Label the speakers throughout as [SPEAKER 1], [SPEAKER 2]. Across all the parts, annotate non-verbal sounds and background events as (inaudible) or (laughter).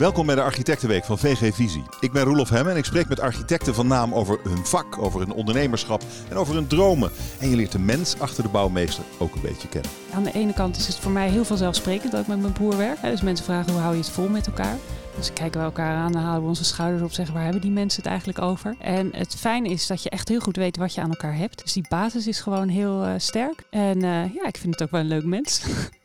[SPEAKER 1] Welkom bij de Architectenweek van VG Visie. Ik ben Roelof Hemme en ik spreek met architecten van naam over hun vak, over hun ondernemerschap en over hun dromen. En je leert de mens achter de bouwmeester ook een beetje kennen.
[SPEAKER 2] Aan de ene kant is het voor mij heel vanzelfsprekend dat ik met mijn broer werk. Dus mensen vragen hoe hou je het vol met elkaar. Dus kijken we elkaar aan, dan halen we onze schouders op, zeggen waar hebben die mensen het eigenlijk over. En het fijne is dat je echt heel goed weet wat je aan elkaar hebt. Dus die basis is gewoon heel uh, sterk. En uh, ja, ik vind het ook wel een leuk mens. (laughs)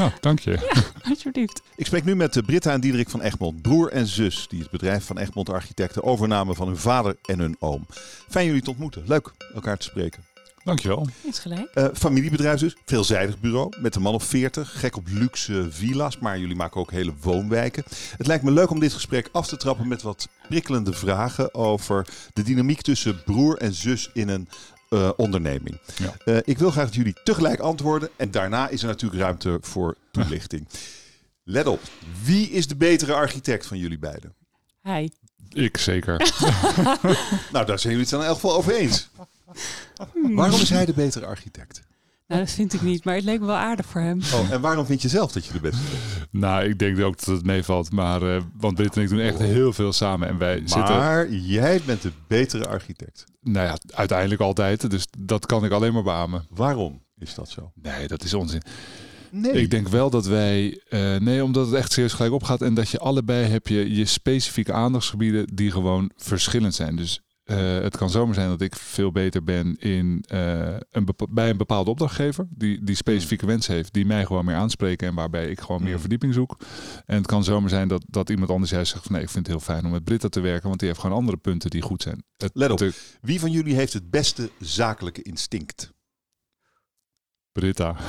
[SPEAKER 3] Oh, dank je.
[SPEAKER 2] Ja, (laughs) alsjeblieft.
[SPEAKER 1] Ik spreek nu met Britta en Diederik van Egmond, broer en zus, die het bedrijf van Egmond Architecten overnamen van hun vader en hun oom. Fijn jullie te ontmoeten. Leuk elkaar te spreken.
[SPEAKER 3] Dankjewel.
[SPEAKER 2] Is gelijk.
[SPEAKER 1] Uh, familiebedrijf dus, veelzijdig bureau, met een man of 40, gek op luxe villa's, maar jullie maken ook hele woonwijken. Het lijkt me leuk om dit gesprek af te trappen met wat prikkelende vragen over de dynamiek tussen broer en zus in een uh, onderneming.
[SPEAKER 3] Ja.
[SPEAKER 1] Uh, ik wil graag dat jullie tegelijk antwoorden en daarna is er natuurlijk ruimte voor toelichting. (laughs) Let op, wie is de betere architect van jullie beiden?
[SPEAKER 2] Hij.
[SPEAKER 3] Ik zeker. (laughs)
[SPEAKER 1] nou, daar zijn jullie het dan in elk geval over eens. Waarom is hij de betere architect?
[SPEAKER 2] Nou, dat vind ik niet, maar het leek me wel aardig voor hem.
[SPEAKER 1] Oh, en waarom vind je zelf dat je de beste bent?
[SPEAKER 3] Nou, ik denk ook dat het meevalt. Maar, uh, want Britt en ik doen echt heel veel samen. En wij
[SPEAKER 1] maar
[SPEAKER 3] zitten...
[SPEAKER 1] jij bent de betere architect.
[SPEAKER 3] Nou ja, uiteindelijk altijd. Dus dat kan ik alleen maar beamen.
[SPEAKER 1] Waarom is dat zo?
[SPEAKER 3] Nee, dat is onzin.
[SPEAKER 1] Nee.
[SPEAKER 3] Ik denk wel dat wij... Uh, nee, omdat het echt serieus gelijk opgaat. En dat je allebei heb je, je specifieke aandachtsgebieden die gewoon verschillend zijn. Dus uh, het kan zomaar zijn dat ik veel beter ben in, uh, een bij een bepaalde opdrachtgever die, die specifieke mm. wensen heeft, die mij gewoon meer aanspreken en waarbij ik gewoon mm. meer verdieping zoek. En het kan zomaar zijn dat, dat iemand anders juist zegt van nee, ik vind het heel fijn om met Britta te werken, want die heeft gewoon andere punten die goed zijn.
[SPEAKER 1] Het, Let op, wie van jullie heeft het beste zakelijke instinct?
[SPEAKER 3] Britta. (laughs)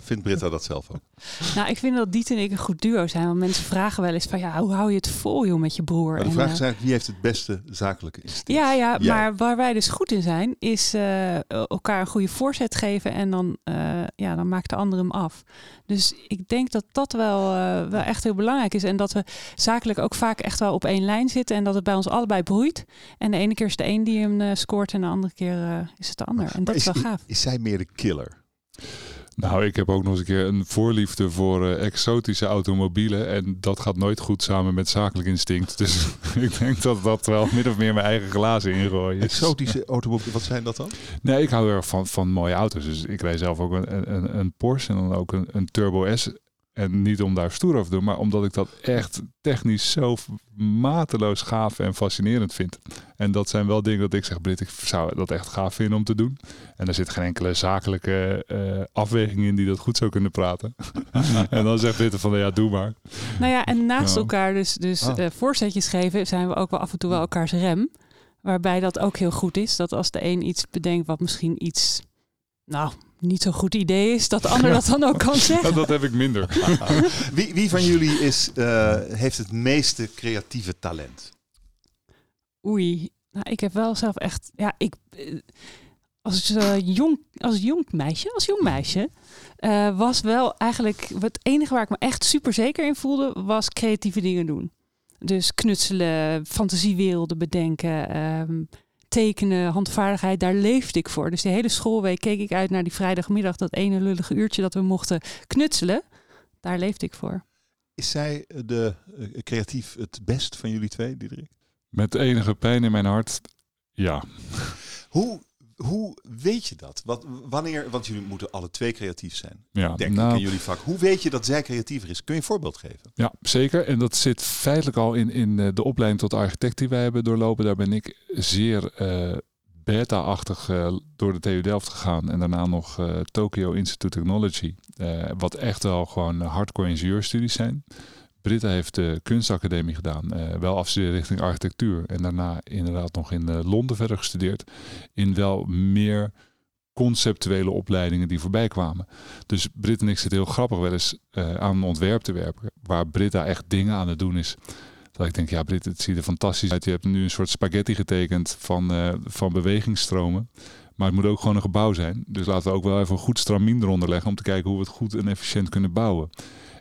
[SPEAKER 1] Vindt Britta dat zelf ook?
[SPEAKER 2] Nou, ik vind dat Diet en ik een goed duo zijn. Want mensen vragen wel eens van ja, hoe hou je het vol joh met je broer?
[SPEAKER 1] Maar de vraag is eigenlijk, wie heeft het beste zakelijke instinct?
[SPEAKER 2] Ja, ja, Jij. maar waar wij dus goed in zijn, is uh, elkaar een goede voorzet geven en dan, uh, ja, dan maakt de ander hem af. Dus ik denk dat dat wel, uh, wel echt heel belangrijk is. En dat we zakelijk ook vaak echt wel op één lijn zitten. En dat het bij ons allebei broeit. En de ene keer is de een die hem scoort en de andere keer is het de ander. En dat
[SPEAKER 1] is,
[SPEAKER 2] is wel gaaf.
[SPEAKER 1] Is zij meer de killer?
[SPEAKER 3] Nou, ik heb ook nog eens een keer een voorliefde voor uh, exotische automobielen. En dat gaat nooit goed samen met zakelijk instinct. Dus (laughs) ik denk dat dat wel min of meer mijn eigen glazen ingooien.
[SPEAKER 1] Exotische automobielen, wat zijn dat dan?
[SPEAKER 3] Nee, ik hou erg van, van mooie auto's. Dus ik rijd zelf ook een, een, een Porsche en dan ook een, een Turbo S. En niet om daar stoer over te doen, maar omdat ik dat echt technisch zo mateloos gaaf en fascinerend vind. En dat zijn wel dingen dat ik zeg, Brit, ik zou dat echt gaaf vinden om te doen. En er zit geen enkele zakelijke uh, afweging in die dat goed zou kunnen praten. (laughs) en dan zegt Brit van, ja, doe maar.
[SPEAKER 2] Nou ja, en naast ja. elkaar dus, dus ah. uh, voorzetjes geven, zijn we ook wel af en toe wel elkaars rem. Waarbij dat ook heel goed is, dat als de een iets bedenkt wat misschien iets, nou, niet zo'n goed idee is, dat de ander dat dan ook kan (laughs) zeggen.
[SPEAKER 3] dat heb ik minder. (laughs)
[SPEAKER 1] wie, wie van jullie is, uh, heeft het meeste creatieve talent?
[SPEAKER 2] Oei, nou, ik heb wel zelf echt, ja, ik als uh, jong, als jong meisje, als jong meisje, uh, was wel eigenlijk het enige waar ik me echt super zeker in voelde, was creatieve dingen doen. Dus knutselen, fantasiewerelden bedenken. Um, tekenen, handvaardigheid, daar leefde ik voor. Dus de hele schoolweek keek ik uit naar die vrijdagmiddag, dat ene lullige uurtje dat we mochten knutselen. Daar leefde ik voor.
[SPEAKER 1] Is zij de uh, creatief het best van jullie twee, Diederik?
[SPEAKER 3] Met enige pijn in mijn hart, ja.
[SPEAKER 1] Hoe, hoe weet je dat? Wat, wanneer, want jullie moeten alle twee creatief zijn.
[SPEAKER 3] Ja,
[SPEAKER 1] denk nou, ik in jullie vak. Hoe weet je dat zij creatiever is? Kun je een voorbeeld geven?
[SPEAKER 3] Ja, zeker. En dat zit feitelijk al in, in de opleiding tot architect die wij hebben doorlopen. Daar ben ik zeer uh, beta-achtig uh, door de TU Delft gegaan. En daarna nog uh, Tokyo Institute Technology. wat echt wel gewoon hardcore ingenieurstudies zijn. Britta heeft de kunstacademie gedaan, uh, wel afstuderen richting architectuur. En daarna inderdaad nog in uh, Londen verder gestudeerd. In wel meer conceptuele opleidingen die voorbij kwamen. Dus Britt en ik zitten heel grappig wel eens uh, aan een ontwerp te werken. Waar Britta echt dingen aan het doen is. Dat ik denk, ja Britt, het ziet er fantastisch uit. Je hebt nu een soort spaghetti getekend van, van bewegingsstromen. Maar het moet ook gewoon een gebouw zijn. Dus laten we ook wel even een goed stramien eronder leggen om te kijken hoe we het goed en efficiënt kunnen bouwen.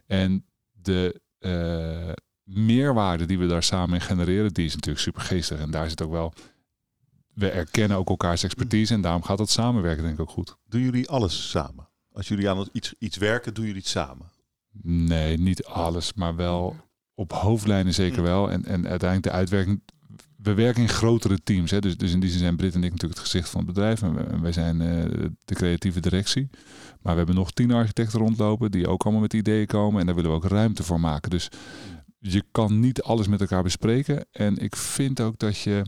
[SPEAKER 3] En de uh, meerwaarde die we daar samen in genereren, die is natuurlijk super geestig. En daar zit ook wel. We erkennen ook elkaars expertise en daarom gaat dat samenwerken denk ik ook goed.
[SPEAKER 1] Doen jullie alles samen? Als jullie aan iets, iets werken, doen jullie het samen?
[SPEAKER 3] Nee, niet alles, maar wel op hoofdlijnen zeker
[SPEAKER 1] Mm.
[SPEAKER 3] wel. En, en uiteindelijk de uitwerking. We werken in grotere teams. Hè? Dus, dus in die zin zijn Brit en ik natuurlijk het gezicht van het bedrijf. En, wij zijn eh, de creatieve directie. Maar we hebben nog tien architecten rondlopen die ook allemaal met ideeën komen. En daar willen we ook ruimte voor maken. Dus je kan niet alles met elkaar bespreken. En ik vind ook dat je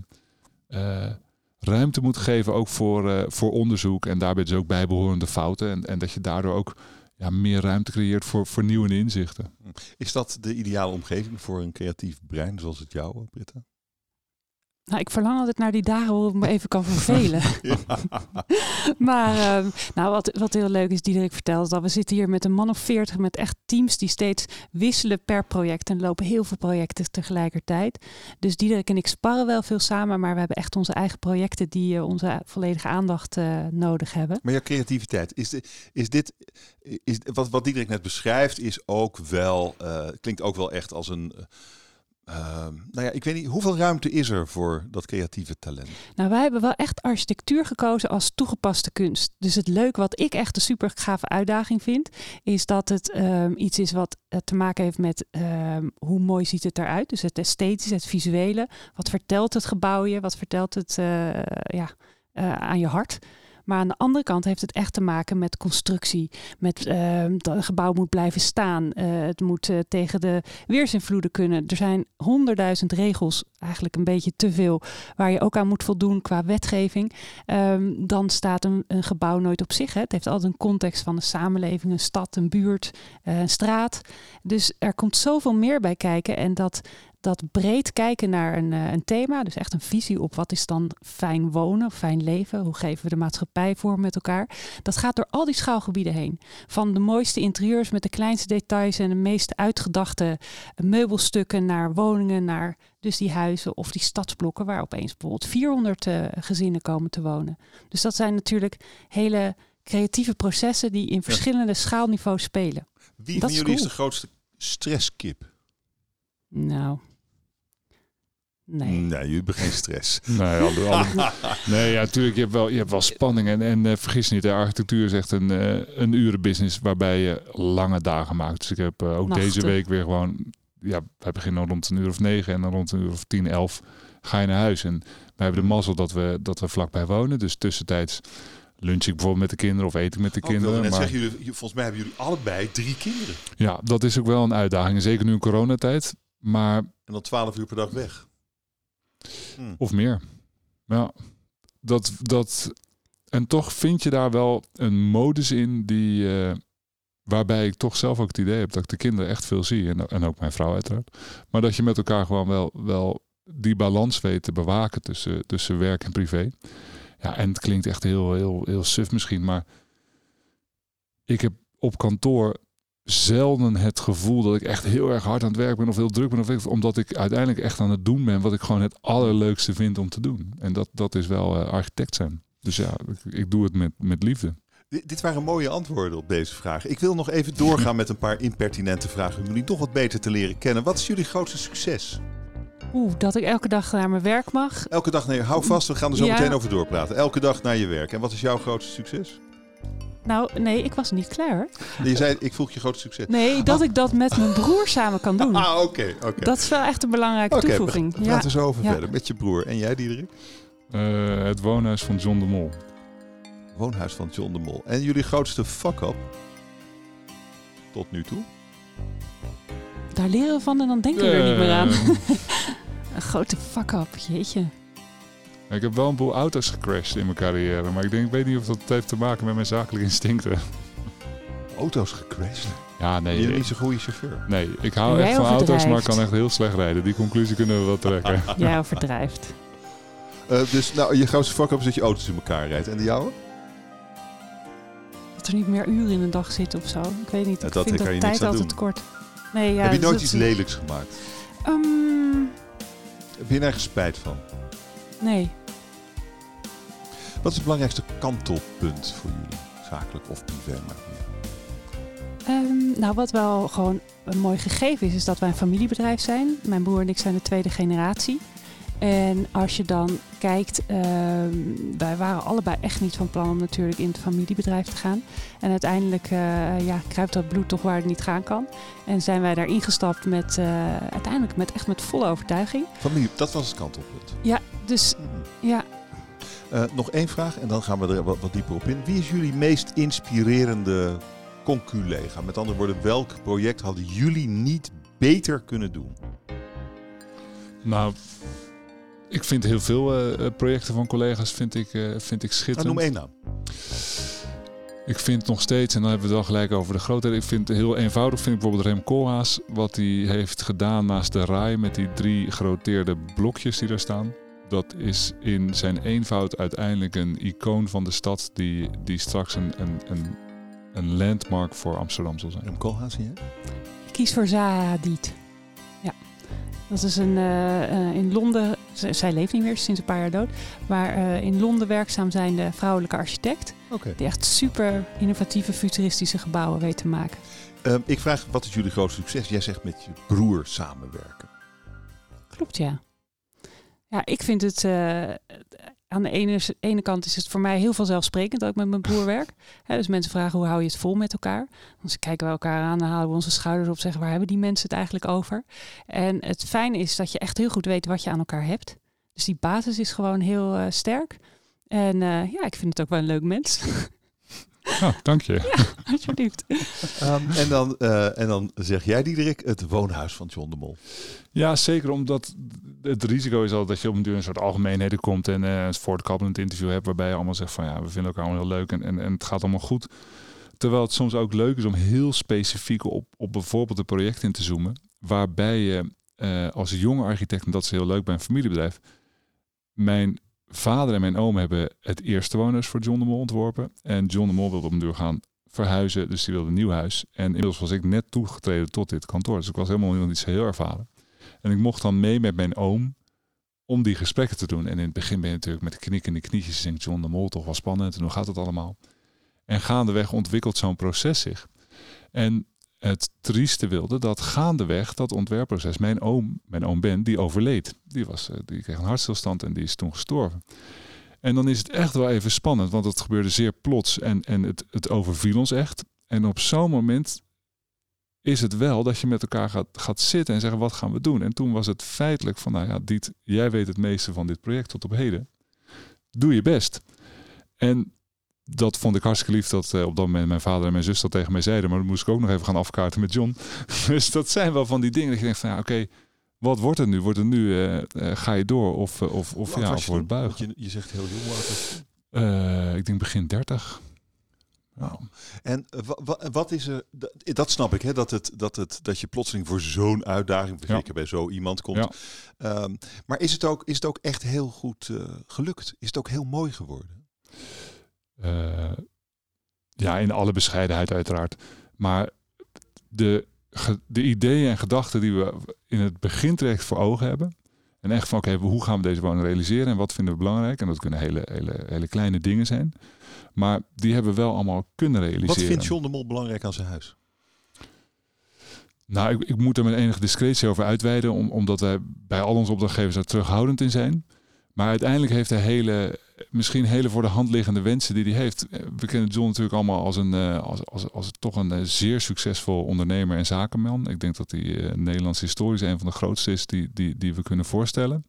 [SPEAKER 3] eh, ruimte moet geven ook voor, eh, voor onderzoek. En daarbij dus ook bijbehorende fouten. En, en dat je daardoor ook ja, meer ruimte creëert voor, voor nieuwe inzichten.
[SPEAKER 1] Is dat de ideale omgeving voor een creatief brein zoals het jouwe, Britta?
[SPEAKER 2] Nou, ik verlang altijd naar die dagen waarop ik me even kan vervelen. (laughs) (laughs) maar ehm, nou, wat, wat heel leuk is, Diederik vertelt, is dat we zitten hier met een man of veertig met echt teams die steeds wisselen per project. En lopen heel veel projecten tegelijkertijd. Dus Diederik en ik sparren wel veel samen, maar we hebben echt onze eigen projecten die eh, onze volledige aandacht eh, nodig hebben.
[SPEAKER 1] Maar jouw creativiteit, is, de, is dit, is, wat, wat Diederik net beschrijft, is ook wel, eh, klinkt ook wel echt als een, eh, ehm, nou ja, ik weet niet, hoeveel ruimte is er voor dat creatieve talent?
[SPEAKER 2] Nou, wij hebben wel echt architectuur gekozen als toegepaste kunst. Dus het leuke wat ik echt een super gave uitdaging vind, is dat het ehm, iets is wat eh, te maken heeft met ehm, hoe mooi ziet het eruit. Dus het esthetische, het visuele. Wat vertelt het gebouw je? Wat vertelt het eh, ja, eh, aan je hart? Maar aan de andere kant heeft het echt te maken met constructie. Met ehm, dat gebouw moet blijven staan. Eh, het moet eh, tegen de weersinvloeden kunnen. Er zijn honderdduizend regels, eigenlijk een beetje te veel, waar je ook aan moet voldoen qua wetgeving. Ehm, dan staat een, een gebouw nooit op zich. Hè. Het heeft altijd een context van een samenleving, een stad, een buurt, eh, een straat. Dus er komt zoveel meer bij kijken. En dat, dat breed kijken naar een, eh, een thema, dus echt een visie op wat is dan fijn wonen fijn leven, hoe geven we de maatschappij vorm met elkaar, dat gaat door al die schaalgebieden heen. Van de mooiste interieurs met de kleinste details en de meest uitgedachte meubelstukken naar woningen, naar dus die huizen of die stadsblokken waar opeens bijvoorbeeld 400 eh, gezinnen komen te wonen. Dus dat zijn natuurlijk hele creatieve processen die in verschillende schaalniveaus spelen.
[SPEAKER 1] Wie
[SPEAKER 2] Dat
[SPEAKER 1] van
[SPEAKER 2] is
[SPEAKER 1] jullie is de grootste stresskip?
[SPEAKER 2] Nou, nee.
[SPEAKER 1] Nee, jullie hebben geen stress. (laughs)
[SPEAKER 3] Nee, alle, alle- (laughs) nee ja, natuurlijk. Je hebt wel, je hebt wel spanning. En, en eh, vergis niet, de architectuur is echt een, eh een urenbusiness waarbij je lange dagen maakt. Dus ik heb eh, ook
[SPEAKER 2] Nachten.
[SPEAKER 3] deze week weer gewoon... Ja, wij beginnen rond een uur of negen en dan rond een uur of tien, elf ga je naar huis. En wij hebben de mazzel dat we, dat we vlakbij wonen. Dus tussentijds lunch ik bijvoorbeeld met de kinderen of eet ik met de
[SPEAKER 1] Oh, wilde
[SPEAKER 3] kinderen.
[SPEAKER 1] net
[SPEAKER 3] Maar
[SPEAKER 1] zeggen, jullie, volgens mij hebben jullie allebei drie kinderen.
[SPEAKER 3] ja, dat is ook wel een uitdaging. Zeker nu in coronatijd. Maar
[SPEAKER 1] En dan twaalf uur per dag weg. Hm.
[SPEAKER 3] Of meer. Ja, dat, dat. En toch vind je daar wel een modus in die. eh, waarbij ik toch zelf ook het idee heb dat ik de kinderen echt veel zie. En, en ook mijn vrouw uiteraard. Maar dat je met elkaar gewoon wel, wel die balans weet te bewaken tussen, tussen werk en privé. Ja, en het klinkt echt heel, heel, heel suf misschien. Maar ik heb op kantoor zelden het gevoel dat ik echt heel erg hard aan het werk ben of heel druk ben. Of ik, omdat ik uiteindelijk echt aan het doen ben wat ik gewoon het allerleukste vind om te doen. En dat, dat is wel eh, architect zijn. Dus ja, ik, ik doe het met, met liefde.
[SPEAKER 1] Dit, dit waren mooie antwoorden op deze vraag. Ik wil nog even doorgaan met een paar impertinente vragen om jullie nog wat beter te leren kennen. Wat is jullie grootste succes?
[SPEAKER 2] Oeh, dat ik elke dag naar mijn werk mag.
[SPEAKER 1] Elke dag naar je... Hou vast, we gaan er zo
[SPEAKER 2] Ja.
[SPEAKER 1] meteen over doorpraten. Elke dag naar je werk. En wat is jouw grootste succes?
[SPEAKER 2] Nou, nee, ik was niet klaar.
[SPEAKER 1] Je zei, ik vroeg je grootste succes.
[SPEAKER 2] Nee, dat ik dat met mijn broer samen kan doen. (laughs)
[SPEAKER 1] Ah, oké. oké.
[SPEAKER 2] Dat is wel echt een belangrijke toevoeging.
[SPEAKER 1] we
[SPEAKER 2] Ja.
[SPEAKER 1] praten zo over
[SPEAKER 2] Ja.
[SPEAKER 1] verder. Met je broer. En jij, Diederik?
[SPEAKER 3] Eh, het woonhuis van John de Mol.
[SPEAKER 1] Woonhuis van John de Mol. En jullie grootste fuck-up? Tot nu toe?
[SPEAKER 2] Daar leren we van en dan denken we er niet meer aan.
[SPEAKER 3] Eh, (laughs)
[SPEAKER 2] Een grote fuck-up, jeetje.
[SPEAKER 3] Ik heb wel een boel auto's gecrashed in mijn carrière. Maar ik denk, ik weet niet of dat heeft te maken met mijn zakelijke instincten.
[SPEAKER 1] Auto's gecrashed.
[SPEAKER 3] Ja, nee.
[SPEAKER 1] je
[SPEAKER 3] ik-
[SPEAKER 1] niet zo'n goede chauffeur?
[SPEAKER 3] Nee, ik hou echt van auto's, maar ik kan echt heel slecht rijden. Die conclusie kunnen we wel trekken. (laughs)
[SPEAKER 2] Jij overdrijft.
[SPEAKER 1] Eh, dus nou, je grootste fuck-up is dat je auto's in elkaar rijdt. En de jouwe?
[SPEAKER 2] Dat er niet meer uren in een dag zitten of zo. Ik weet niet.
[SPEAKER 1] Ja,
[SPEAKER 2] ik
[SPEAKER 1] dat
[SPEAKER 2] vind
[SPEAKER 1] kan
[SPEAKER 2] dat
[SPEAKER 1] je
[SPEAKER 2] tijd altijd
[SPEAKER 1] doen.
[SPEAKER 2] kort. Nee, ja,
[SPEAKER 1] Heb je
[SPEAKER 2] dus
[SPEAKER 1] nooit iets lelijks gemaakt?
[SPEAKER 2] Ehm,
[SPEAKER 1] Heb je nergens spijt van?
[SPEAKER 2] nee.
[SPEAKER 1] Wat is het belangrijkste kantelpunt voor jullie? Zakelijk of privé? Maar
[SPEAKER 2] Ehm, nou, wat wel gewoon een mooi gegeven is, is dat wij een familiebedrijf zijn. Mijn broer en ik zijn de tweede generatie. En als je dan kijkt, ehm, wij waren allebei echt niet van plan om natuurlijk in het familiebedrijf te gaan. En uiteindelijk uh, ja, kruipt dat bloed toch waar het niet gaan kan. En zijn wij daar ingestapt met uh, uiteindelijk met echt met volle overtuiging.
[SPEAKER 1] Familie, dat was het kantelpunt.
[SPEAKER 2] Ja, dus ja.
[SPEAKER 1] Uh, nog één vraag en dan gaan we er wat, wat dieper op in. Wie is jullie meest inspirerende conculega? Met andere woorden, welk project hadden jullie niet beter kunnen doen?
[SPEAKER 3] Nou, ik vind heel veel uh, projecten van collega's vind ik, uh, vind ik schitterend.
[SPEAKER 1] Nou, noem één naam.
[SPEAKER 3] Ik vind nog steeds, en dan hebben we het wel gelijk over de grootheid. Ik vind het heel eenvoudig, vind ik bijvoorbeeld Rem Koolhaas. Wat hij heeft gedaan naast de RAI met die drie geroteerde blokjes die daar staan. Dat is in zijn eenvoud uiteindelijk een icoon van de stad die, die straks een, een, een, een landmark voor Amsterdam zal zijn.
[SPEAKER 1] Rem Koolhaas, ja?
[SPEAKER 2] Ik kies voor Zaha Hadid. Ja. Dat is een, uh, in Londen, zij leeft niet meer, sinds een paar jaar dood. Maar uh, in Londen werkzaam zijnde vrouwelijke architect.
[SPEAKER 1] Okay.
[SPEAKER 2] Die echt super innovatieve, futuristische gebouwen weet te maken.
[SPEAKER 1] Uh, ik vraag, wat is jullie grootste succes? Jij zegt met je broer samenwerken.
[SPEAKER 2] Klopt, ja. Ja, ik vind het aan de ene, kant is het voor mij heel vanzelfsprekend ik met mijn broer werk. dus mensen vragen hoe hou je het vol met elkaar. Dan kijken we elkaar aan, dan halen we onze schouders op, zeggen waar hebben die mensen het eigenlijk over. En het fijne is dat je echt heel goed weet wat je aan elkaar hebt. Dus die basis is gewoon heel uh, sterk. En ja, ik vind het ook wel een leuk mens. (laughs)
[SPEAKER 3] Oh, dank je.
[SPEAKER 2] Ja, (laughs) alsjeblieft.
[SPEAKER 1] um, en, dan, uh, en dan zeg jij, Diederik, het woonhuis van John de Mol.
[SPEAKER 3] Ja, zeker omdat het risico is al dat je op een duur een soort algemeenheden komt en uh, een voortkabbelend interview hebt waarbij je allemaal zegt van ja, we vinden elkaar allemaal heel leuk en, en, en het gaat allemaal goed. Terwijl het soms ook leuk is om heel specifiek op, op bijvoorbeeld een project in te zoomen, waarbij je uh, als jonge architect, en dat is heel leuk bij een familiebedrijf, mijn vader en mijn oom hebben het eerste woonhuis voor John de Mol ontworpen. En John de Mol wilde op een duur gaan verhuizen, dus die wilde een nieuw huis. En inmiddels was ik net toegetreden tot dit kantoor, dus ik was helemaal niet zo heel ervaren. En ik mocht dan mee met mijn oom om die gesprekken te doen. En in het begin ben je natuurlijk met de knikkende knietjes en John de Mol toch wel spannend en hoe gaat het allemaal? En gaandeweg ontwikkelt zo'n proces zich. En het trieste wilde dat gaandeweg dat ontwerpproces, mijn oom, mijn oom Ben, die overleed. Die, was, die kreeg een hartstilstand en die is toen gestorven. En dan is het echt wel even spannend, want het gebeurde zeer plots en, en het, het overviel ons echt. En op zo'n moment is het wel dat je met elkaar gaat, gaat zitten en zeggen wat gaan we doen. En toen was het feitelijk van, nou ja, Diet, jij weet het meeste van dit project tot op heden. Doe je best. En dat vond ik hartstikke lief dat uh, op dat moment mijn vader en mijn zus dat tegen mij zeiden. Maar dan moest ik ook nog even gaan afkaarten met John. (laughs) dus dat zijn wel van die dingen dat je denkt van ja, oké, wat wordt het nu? Wordt het nu, uh, uh, ga je door of, of, of, ja, of wordt het buigen?
[SPEAKER 1] Je, je zegt heel jong.
[SPEAKER 3] ik denk begin 30.
[SPEAKER 1] Nou, en wat is er? Dat snap ik, hè, dat, het, dat, het, dat je plotseling voor zo'n uitdaging, zeker ja. bij zo iemand komt. Ja. Um, maar is het, ook, is het ook echt heel goed gelukt? Is het ook heel mooi geworden?
[SPEAKER 3] Uh, ja, in alle bescheidenheid uiteraard. Maar de, de ideeën en gedachten die we in het begin terecht voor ogen hebben. En echt van oké, okay, hoe gaan we deze woning realiseren en wat vinden we belangrijk? En dat kunnen hele, hele, hele kleine dingen zijn. Maar die hebben we wel allemaal kunnen realiseren.
[SPEAKER 1] Wat vindt John de Mol belangrijk aan zijn huis?
[SPEAKER 3] Nou, ik, ik moet er met enige discretie over uitweiden, om, omdat wij bij al onze opdrachtgevers daar terughoudend in zijn. Maar uiteindelijk heeft hij hele, misschien hele voor de hand liggende wensen die hij heeft. We kennen John natuurlijk allemaal als een, als, als, als toch een zeer succesvol ondernemer en zakenman. Ik denk dat hij uh, Nederlands historisch een van de grootste is die, die, die we kunnen voorstellen.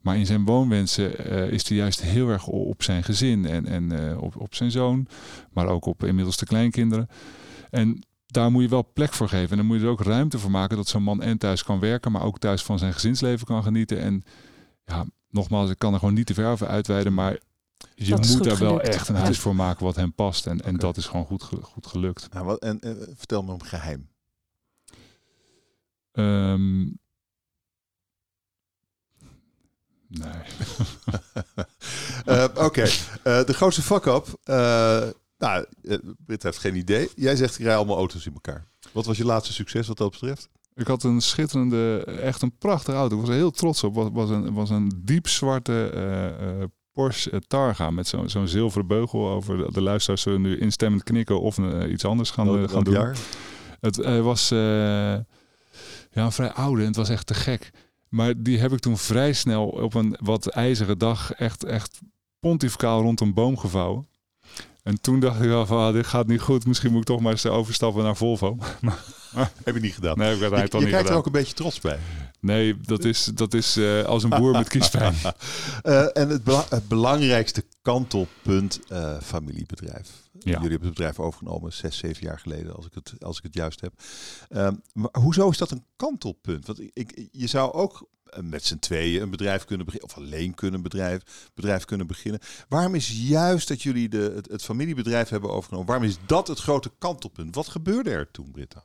[SPEAKER 3] Maar in zijn woonwensen is hij juist heel erg op zijn gezin en, en op, op zijn zoon, maar ook op inmiddels de kleinkinderen. En daar moet je wel plek voor geven. En dan moet je er ook ruimte voor maken dat zo'n man en thuis kan werken, maar ook thuis van zijn gezinsleven kan genieten. En ja, nogmaals, ik kan er gewoon niet te ver over uitweiden, maar je moet daar wel echt een huis voor maken wat hem past. En, en dat is gewoon goed, goed gelukt.
[SPEAKER 1] Nou, wat, en, en vertel me een geheim.
[SPEAKER 3] Um, Nee.
[SPEAKER 1] uh, (laughs) Oké, okay. uh, de grootste fuck-up. Uh, nou, Britt heeft geen idee. Jij zegt, ik rij allemaal auto's in elkaar. Wat was je laatste succes wat dat betreft?
[SPEAKER 3] Ik had een schitterende, echt een prachtige auto. Ik was er heel trots op. Het was een, was een diep zwarte Porsche Targa met zo'n zo'n zilveren beugel over. De luisteraars zullen nu instemmend knikken of iets anders gaan, gaan doen.
[SPEAKER 1] Jaar?
[SPEAKER 3] Het was ja, een vrij oude en het was echt te gek. Maar die heb ik toen vrij snel op een wat ijzeren dag echt, echt pontificaal rond een boom gevouwen. En toen dacht ik wel van, ah, dit gaat niet goed. Misschien moet ik toch maar eens overstappen naar Volvo. (laughs)
[SPEAKER 1] heb je niet gedaan?
[SPEAKER 3] Nee, heb ik uiteindelijk
[SPEAKER 1] je,
[SPEAKER 3] niet
[SPEAKER 1] kijkt er ook een beetje trots bij.
[SPEAKER 3] Nee, dat is, dat is eh, als een boer met kiespijn. (laughs)
[SPEAKER 1] Eh, en het, bela- het belangrijkste kantelpunt, eh, familiebedrijf.
[SPEAKER 3] Ja.
[SPEAKER 1] Jullie hebben het bedrijf overgenomen zes, zeven jaar geleden, als ik het, als ik het juist heb. Ehm, maar hoezo is dat een kantelpunt? Want ik, je zou ook met z'n tweeën een bedrijf kunnen beginnen, of alleen kunnen bedrijf, bedrijf kunnen beginnen. Waarom is juist dat jullie de, het, familiebedrijf hebben overgenomen, waarom is dat het grote kantelpunt? Wat gebeurde er toen, Britta?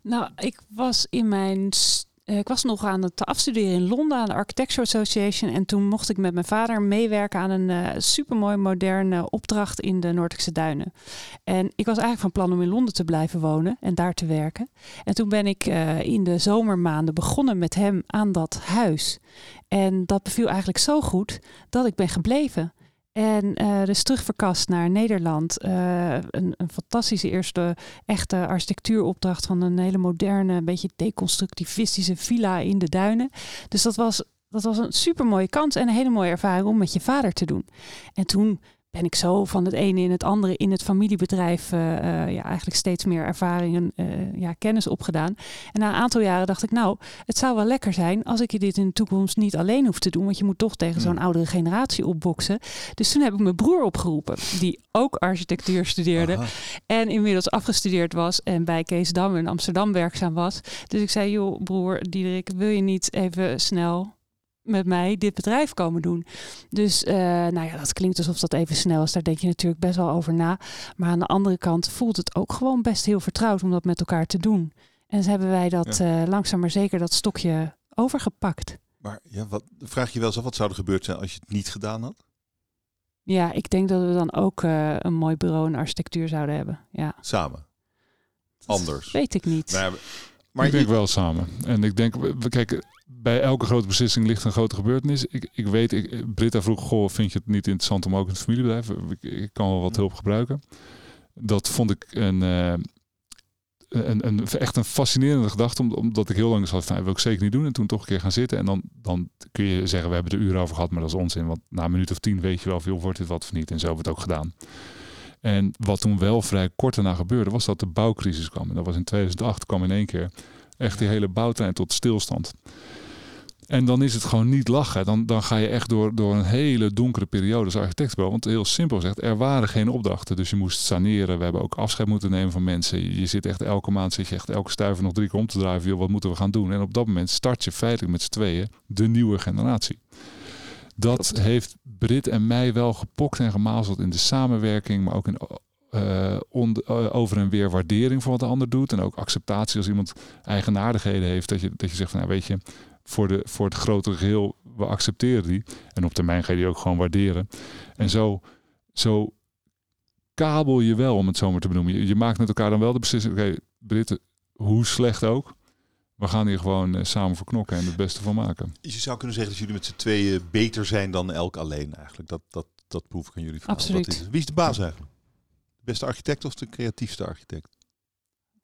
[SPEAKER 2] Nou, ik was in mijn. eh, Ik was nog aan het afstuderen in Londen aan de Architecture Association. En toen mocht ik met mijn vader meewerken aan een eh supermooi moderne opdracht in de Noordelijkse Duinen. En ik was eigenlijk van plan om in Londen te blijven wonen en daar te werken. En toen ben ik eh, in de zomermaanden begonnen met hem aan dat huis. En dat beviel eigenlijk zo goed dat ik ben gebleven. En eh dus terugverkast naar Nederland. Eh, een, een fantastische eerste echte architectuuropdracht van een hele moderne, een beetje deconstructivistische villa in de duinen. Dus dat was, dat was een super mooie kans en een hele mooie ervaring om met je vader te doen. En toen ben ik zo van het ene in het andere in het familiebedrijf eh, eh, ja, eigenlijk steeds meer ervaringen, eh, ja, kennis opgedaan. En na een aantal jaren dacht ik, nou, het zou wel lekker zijn als ik dit in de toekomst niet alleen hoef te doen, want je moet toch tegen zo'n
[SPEAKER 1] Hmm.
[SPEAKER 2] oudere generatie opboksen. Dus toen heb ik mijn broer opgeroepen, die ook architectuur studeerde.
[SPEAKER 1] Aha.
[SPEAKER 2] En inmiddels afgestudeerd was en bij Kees Dam in Amsterdam werkzaam was. Dus ik zei, joh broer Diederik, wil je niet even snel met mij dit bedrijf komen doen? Dus eh, nou ja, dat klinkt alsof dat even snel is. Daar denk je natuurlijk best wel over na. Maar aan de andere kant voelt het ook gewoon best heel vertrouwd om dat met elkaar te doen. En dus hebben wij dat eh, langzaam maar zeker dat stokje overgepakt.
[SPEAKER 1] Maar ja, wat, vraag je wel eens af, wat zou er gebeurd zijn als je het niet gedaan had?
[SPEAKER 2] Ja, ik denk dat we dan ook eh, een mooi bureau in architectuur zouden hebben. Ja,
[SPEAKER 1] Samen. Anders.
[SPEAKER 2] weet ik niet.
[SPEAKER 1] Nou ja, maar
[SPEAKER 3] ik denk
[SPEAKER 1] je-
[SPEAKER 3] wel samen. En ik denk, we kijken, bij elke grote beslissing ligt een grote gebeurtenis. Ik, ik weet, ik, Britta vroeg, goh, vind je het niet interessant om ook in het familiebedrijf? Ik, ik kan wel wat hulp gebruiken. Dat vond ik een, eh, een, een, echt een fascinerende gedachte, om- omdat ik heel lang zat van, wil ik zeker niet doen. En toen toch een keer gaan zitten. En dan, dan kun je zeggen, we hebben er uren over gehad, maar dat is onzin. Want na een minuut of tien weet je wel, veel wordt dit wat of niet. En zo hebben we het ook gedaan. En wat toen wel vrij kort daarna gebeurde, was dat de bouwcrisis kwam. En dat was in 2008, kwam in één keer echt die hele bouwtrein tot stilstand. En dan is het gewoon niet lachen. Dan, dan ga je echt door, door een hele donkere periode als architectenbureau. Want heel simpel gezegd, er waren geen opdrachten. Dus je moest saneren. We hebben ook afscheid moeten nemen van mensen. Je zit echt elke maand, zit je echt elke stuiver nog drie keer om te draaien. Wat moeten we gaan doen? En op dat moment start je feitelijk met z'n tweeën de nieuwe generatie. Dat heeft Brit en mij wel gepokt en gemazeld in de samenwerking, maar ook in eh, on- eh, over en weer waardering voor wat de ander doet. En ook acceptatie als iemand eigenaardigheden heeft. Dat je, dat je zegt van, nou, weet je, voor, de, voor het grotere geheel, we accepteren die. En op termijn ga je die ook gewoon waarderen. En zo, zo kabel je wel, om het zo maar te benoemen. Je, je maakt met elkaar dan wel de beslissing, oké, Britten, hoe slecht ook. We gaan hier gewoon eh, samen voor knokken en het beste van maken.
[SPEAKER 1] je zou kunnen zeggen dat jullie met z'n tweeën beter zijn dan elk alleen eigenlijk. Dat, dat, dat proef ik aan jullie verhaal.
[SPEAKER 2] Absoluut.
[SPEAKER 1] Is? Wie is de baas eigenlijk? De beste architect of de creatiefste architect?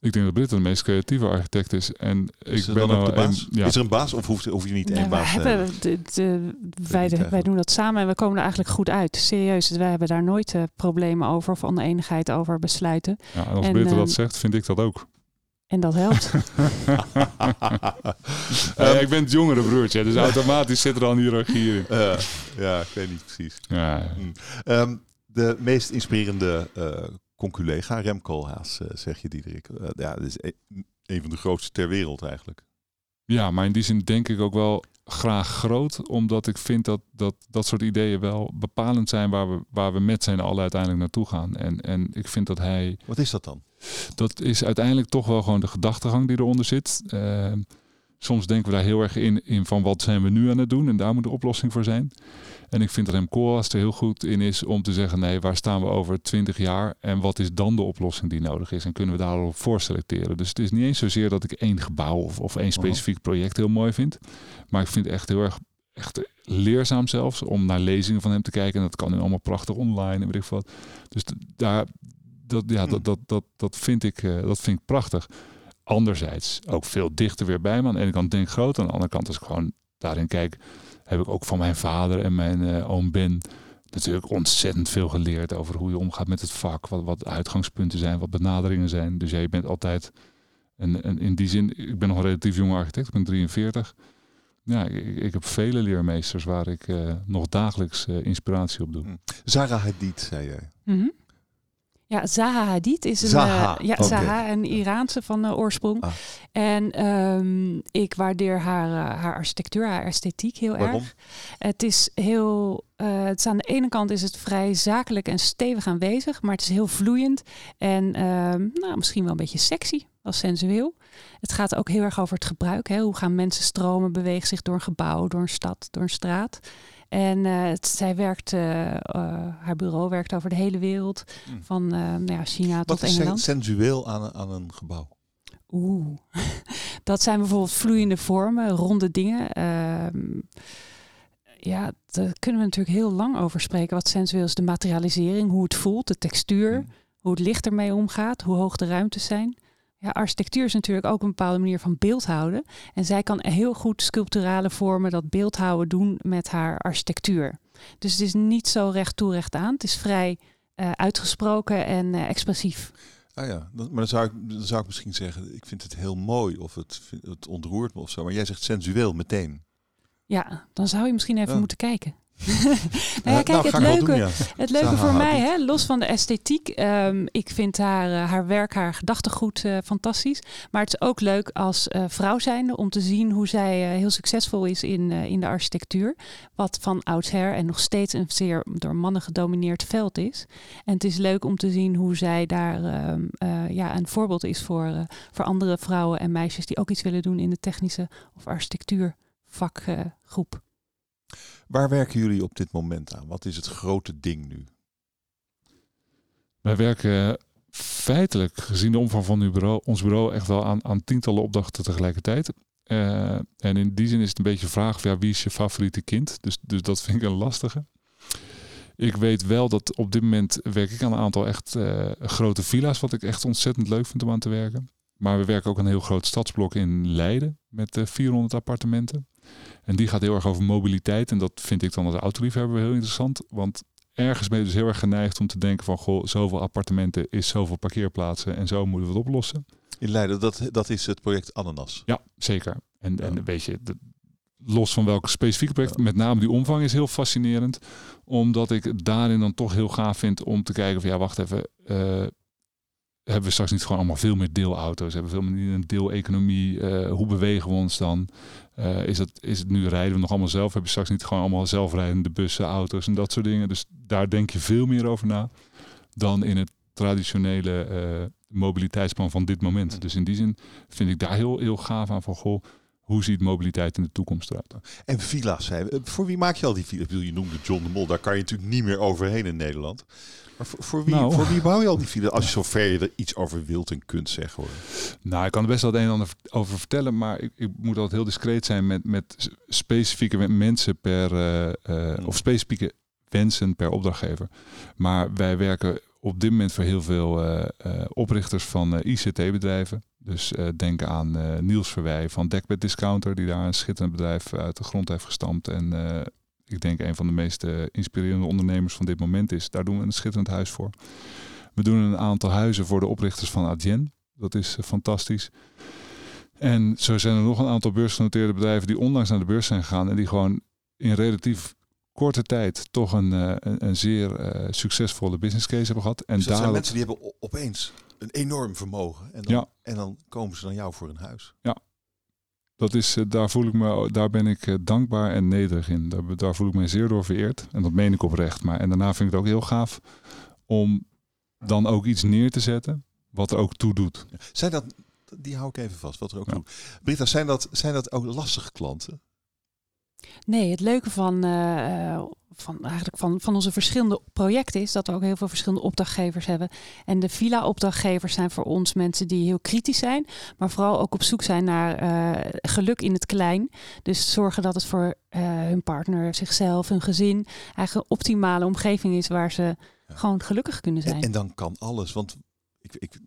[SPEAKER 3] Ik denk dat Britten de meest creatieve architect is. En
[SPEAKER 1] Is
[SPEAKER 3] ik
[SPEAKER 1] er
[SPEAKER 3] ben
[SPEAKER 1] dan ook
[SPEAKER 3] nou
[SPEAKER 1] de baas?
[SPEAKER 3] een- ja,
[SPEAKER 1] Is er een baas of hoef, hoef je niet één baas te hebben?
[SPEAKER 2] hebben de, de- wij, doen dat samen en we komen er eigenlijk goed uit. Serieus, wij hebben daar nooit eh, problemen over of oneenigheid over besluiten.
[SPEAKER 3] ja, en als
[SPEAKER 2] en,
[SPEAKER 3] Britten dat
[SPEAKER 2] ehm,
[SPEAKER 3] zegt, vind ik dat ook.
[SPEAKER 2] En dat helpt. (laughs)
[SPEAKER 3] Ja, ik ben het jongere broertje, dus (laughs) automatisch zit er al een hiërarchie in.
[SPEAKER 1] Ja, ik weet niet precies.
[SPEAKER 3] Ja,
[SPEAKER 1] Ehm, de meest inspirerende eh conculega, Rem Koolhaas, eh, zeg je Diederik. Eh, ja, dat is e- een van de grootste ter wereld eigenlijk.
[SPEAKER 3] Ja, maar in die zin denk ik ook wel graag groot, omdat ik vind dat dat, dat soort ideeën wel bepalend zijn waar we, waar we met z'n allen uiteindelijk naartoe gaan. En, en ik vind dat hij,
[SPEAKER 1] Wat is dat dan?
[SPEAKER 3] dat is uiteindelijk toch wel gewoon de gedachtegang die eronder zit. Eh, soms denken we daar heel erg in, in van wat zijn we nu aan het doen en daar moet de oplossing voor zijn. En ik vind dat Rem Koolhaas er heel goed in is om te zeggen, nee, waar staan we over twintig jaar en wat is dan de oplossing die nodig is en kunnen we daarop voor selecteren. Dus het is niet eens zozeer dat ik één gebouw of, of één specifiek project heel mooi vind, maar ik vind het echt heel erg echt leerzaam zelfs om naar lezingen van hem te kijken en dat kan nu allemaal prachtig online en weet ik wat. Dus daar, dat, ja, dat, dat, dat, dat, vind ik, eh, dat vind ik prachtig. anderzijds ook veel dichter weer bij me. Aan de ene kant denk ik groot, aan de andere kant als ik gewoon daarin kijk, heb ik ook van mijn vader en mijn uh, oom Ben natuurlijk ontzettend veel geleerd over hoe je omgaat met het vak, wat, wat uitgangspunten zijn, wat benaderingen zijn. Dus ja, je bent altijd, en, en in die zin, ik ben nog een relatief jonge architect, ik ben 43. Ja, ik, ik heb vele leermeesters waar ik uh, nog dagelijks uh, inspiratie op doe.
[SPEAKER 1] Hm. Zara Hadid, zei jij.
[SPEAKER 2] Mm -hmm. Ja, Zaha Hadid is een, Zaha, uh, ja, okay. Zaha, een Iraanse van uh, oorsprong. Ah. En um, ik waardeer haar, uh, haar architectuur, haar esthetiek heel
[SPEAKER 1] Waarom?
[SPEAKER 2] erg. Het is heel, het is aan de ene kant is het vrij zakelijk en stevig aanwezig, maar het is heel vloeiend en um, nou, misschien wel een beetje sexy, als sensueel. Het gaat ook heel erg over het gebruik. Hè? Hoe gaan mensen stromen, bewegen zich door een gebouw, door een stad, door een straat. En uh, het, zij werkt, uh, uh, haar bureau werkt over de hele wereld, mm. van nou ja, China
[SPEAKER 1] Wat
[SPEAKER 2] tot
[SPEAKER 1] is
[SPEAKER 2] Engeland.
[SPEAKER 1] sensueel aan, aan een gebouw?
[SPEAKER 2] Oeh, (laughs) dat zijn bijvoorbeeld vloeiende vormen, ronde dingen. Uh, ja, daar kunnen we natuurlijk heel lang over spreken. Wat sensueel is, de materialisering, hoe het voelt, de textuur, mm. hoe het licht ermee omgaat, hoe hoog de ruimtes zijn. Ja, architectuur is natuurlijk ook een bepaalde manier van beeldhouden. En zij kan heel goed sculpturale vormen, dat beeldhouden doen met haar architectuur. Dus het is niet zo recht toe recht aan. Het is vrij uh, uitgesproken en uh, expressief.
[SPEAKER 1] Ah ja, maar dan zou, ik, dan zou ik misschien zeggen, ik vind het heel mooi of het, het ontroert me of zo. Maar jij zegt sensueel meteen.
[SPEAKER 2] Ja, dan zou je misschien even ja. moeten kijken. (laughs) nou ja, kijk,
[SPEAKER 1] nou,
[SPEAKER 2] het leuke, doen, ja. het leuke voor mij, hè, los van de esthetiek, um, ik vind haar, uh, haar werk, haar gedachtegoed uh, fantastisch. Maar het is ook leuk als uh, vrouw zijnde om te zien hoe zij heel succesvol is in, in de architectuur. Wat van oudsher en nog steeds een zeer door mannen gedomineerd veld is. En het is leuk om te zien hoe zij daar um, ja, een voorbeeld is voor, voor andere vrouwen en meisjes die ook iets willen doen in de technische of architectuurvakgroep.
[SPEAKER 1] Waar werken jullie op dit moment aan? Wat is het grote ding nu?
[SPEAKER 3] Wij werken feitelijk, gezien de omvang van bureau, ons bureau, echt wel aan, aan tientallen opdrachten tegelijkertijd. Uh, en in die zin is het een beetje een vraag, wie is je favoriete kind? Dus, dus dat vind ik een lastige. Ik weet wel dat op dit moment werk ik aan een aantal echt uh, grote villa's, wat ik echt ontzettend leuk vind om aan te werken. Maar we werken ook een heel groot stadsblok in Leiden met uh, 400 appartementen. En die gaat heel erg over mobiliteit. En dat vind ik dan als autoliefhebber heel interessant. Want ergens ben je dus heel erg geneigd om te denken van... goh, zoveel appartementen is zoveel parkeerplaatsen en zo moeten we het oplossen.
[SPEAKER 1] In Leiden, dat, dat is het project Ananas.
[SPEAKER 3] Ja, zeker. En, ja. en weet je, de, los van welke specifieke project, ja. met name die omvang is heel fascinerend. Omdat ik daarin dan toch heel gaaf vind om te kijken van... ja, wacht even... Uh, hebben we straks niet gewoon allemaal veel meer deelauto's? Hebben we veel meer een deeleconomie? Uh, hoe bewegen we ons dan? Uh, is, het, is het nu rijden we nog allemaal zelf? Heb je straks niet gewoon allemaal zelfrijdende bussen, auto's en dat soort dingen? Dus daar denk je veel meer over na dan in het traditionele uh, mobiliteitsplan van dit moment. Dus in die zin vind ik daar heel, heel gaaf aan van goh. Hoe ziet mobiliteit in de toekomst eruit?
[SPEAKER 1] En villa's, hè? voor wie maak je al die villa's? Je noemde John de Mol, daar kan je natuurlijk niet meer overheen in Nederland. Maar voor, voor, wie, nou, voor wie bouw je al die villa's? Als je zover je er iets over wilt en kunt zeggen hoor.
[SPEAKER 3] Nou, ik kan er best wel het een en ander over vertellen, maar ik, ik moet altijd heel discreet zijn met, met specifieke mensen per, uh, uh, of specifieke wensen per opdrachtgever. Maar wij werken op dit moment voor heel veel uh, uh, oprichters van uh, ICT-bedrijven. Dus denk aan Niels Verwij van Dekbed Discounter, die daar een schitterend bedrijf uit de grond heeft gestampt. En ik denk een van de meest inspirerende ondernemers van dit moment is. Daar doen we een schitterend huis voor. We doen een aantal huizen voor de oprichters van Adyen. Dat is fantastisch. En zo zijn er nog een aantal beursgenoteerde bedrijven die onlangs naar de beurs zijn gegaan en die gewoon in relatief korte tijd toch een, uh, een, een, zeer uh, succesvolle business case hebben gehad. En
[SPEAKER 1] dus dat
[SPEAKER 3] daar
[SPEAKER 1] zijn mensen die hebben opeens een enorm vermogen. En dan, ja. en dan komen ze naar jou voor een huis.
[SPEAKER 3] Ja. Dat is, uh, daar, voel ik me, daar ben ik dankbaar en nederig in. Daar, daar, voel ik me zeer door vereerd. En dat meen ik oprecht. Maar, en daarna vind ik het ook heel gaaf om dan ook iets neer te zetten wat er ook toe doet.
[SPEAKER 1] Zijn dat, die hou ik even vast, wat er ook ja. toe. Britta, zijn dat, zijn dat ook lastige klanten?
[SPEAKER 2] Nee, het leuke van, uh, van, eigenlijk van, van onze verschillende projecten is dat we ook heel veel verschillende opdrachtgevers hebben. En de villa-opdrachtgevers zijn voor ons mensen die heel kritisch zijn, maar vooral ook op zoek zijn naar uh, geluk in het klein. Dus zorgen dat het voor uh, hun partner, zichzelf, hun gezin eigenlijk een optimale omgeving is waar ze ja. gewoon gelukkig kunnen zijn.
[SPEAKER 1] En, en dan kan alles, want Ik, ik,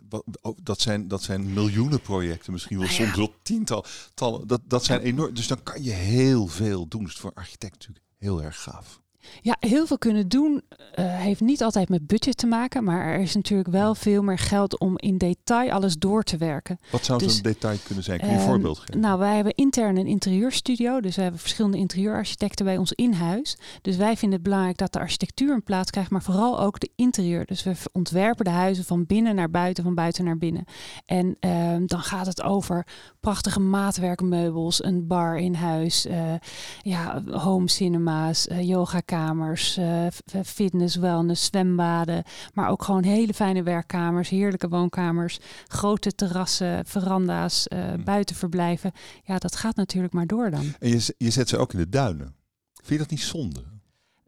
[SPEAKER 1] oh, dat, zijn, dat zijn miljoenen projecten, misschien wel
[SPEAKER 2] ja.
[SPEAKER 1] soms wel tientallen. Tallen, dat, dat zijn enorm. Dus dan kan je heel veel doen. Dus voor architect natuurlijk heel erg gaaf.
[SPEAKER 2] Ja, heel veel kunnen doen eh, heeft niet altijd met budget te maken, maar er is natuurlijk wel veel meer geld om in detail alles door te werken.
[SPEAKER 1] Wat zou
[SPEAKER 2] Dus,
[SPEAKER 1] zo'n detail kunnen zijn? Kun je een
[SPEAKER 2] Ehm,
[SPEAKER 1] voorbeeld geven?
[SPEAKER 2] Nou, wij hebben intern een interieurstudio, dus we hebben verschillende interieurarchitecten bij ons in huis. Dus wij vinden het belangrijk dat de architectuur een plaats krijgt, maar vooral ook de interieur. Dus we ontwerpen de huizen van binnen naar buiten, van buiten naar binnen. En ehm, dan gaat het over prachtige maatwerkmeubels, een bar in huis, eh, ja, home cinema's, eh, yogakamers, eh, f- fitness, wellness, zwembaden, maar ook gewoon hele fijne werkkamers, heerlijke woonkamers, grote terrassen, veranda's, eh
[SPEAKER 1] Hmm.
[SPEAKER 2] buitenverblijven. Ja, dat gaat natuurlijk maar door dan.
[SPEAKER 1] En je, je zet ze ook in de duinen. Vind je dat niet zonde?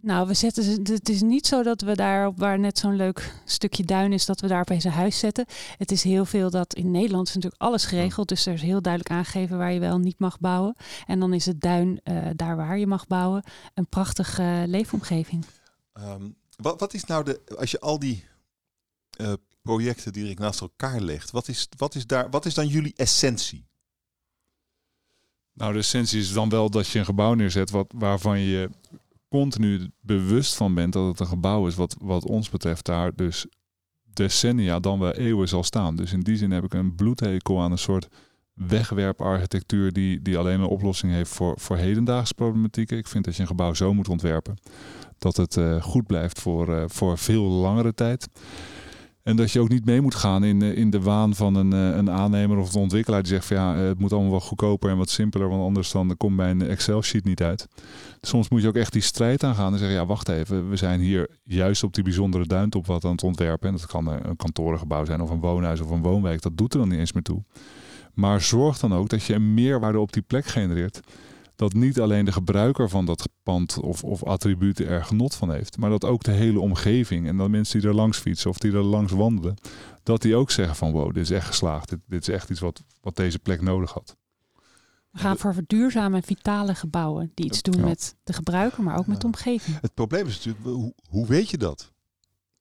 [SPEAKER 2] Nou, we zetten ze. Het is niet zo dat we daar, waar net zo'n leuk stukje duin is, dat we daar opeens een huis zetten. Het is heel veel dat in Nederland is natuurlijk alles geregeld. Dus er is heel duidelijk aangegeven waar je wel niet mag bouwen. En dan is het duin eh, daar waar je mag bouwen. Een prachtige leefomgeving.
[SPEAKER 1] Ehm, wat, wat is nou de, als je al die eh, projecten direct naast elkaar legt, wat is, wat, is daar, wat is dan jullie essentie?
[SPEAKER 3] Nou, de essentie is dan wel dat je een gebouw neerzet wat, waarvan je continu bewust van bent dat het een gebouw is wat, wat ons betreft daar dus decennia dan wel eeuwen zal staan. Dus in die zin heb ik een bloedhekel aan een soort wegwerparchitectuur die, die alleen een oplossing heeft voor, voor hedendaagse problematieken. Ik vind dat je een gebouw zo moet ontwerpen dat het eh, goed blijft voor, eh, voor veel langere tijd. En dat je ook niet mee moet gaan in, eh, in de waan van een, eh, een aannemer of een ontwikkelaar die zegt van ja, eh, het moet allemaal wat goedkoper en wat simpeler, want anders dan komt mijn Excel-sheet niet uit. Soms moet je ook echt die strijd aangaan en zeggen ja, wacht even, we zijn hier juist op die bijzondere duintop wat aan het ontwerpen. En dat kan een kantorengebouw zijn of een woonhuis of een woonwijk, dat doet er dan niet eens meer toe. Maar zorg dan ook dat je een meerwaarde op die plek genereert. Dat niet alleen de gebruiker van dat pand of, of attributen er genot van heeft, maar dat ook de hele omgeving en dan mensen die er langs fietsen of die er langs wandelen, dat die ook zeggen van wow, dit is echt geslaagd. Dit, dit is echt iets wat, wat deze plek nodig had.
[SPEAKER 2] We gaan voor duurzame en vitale gebouwen die iets doen
[SPEAKER 3] Ja.
[SPEAKER 2] met de gebruiker, maar ook met de omgeving.
[SPEAKER 1] Het probleem is natuurlijk, hoe, hoe weet je dat?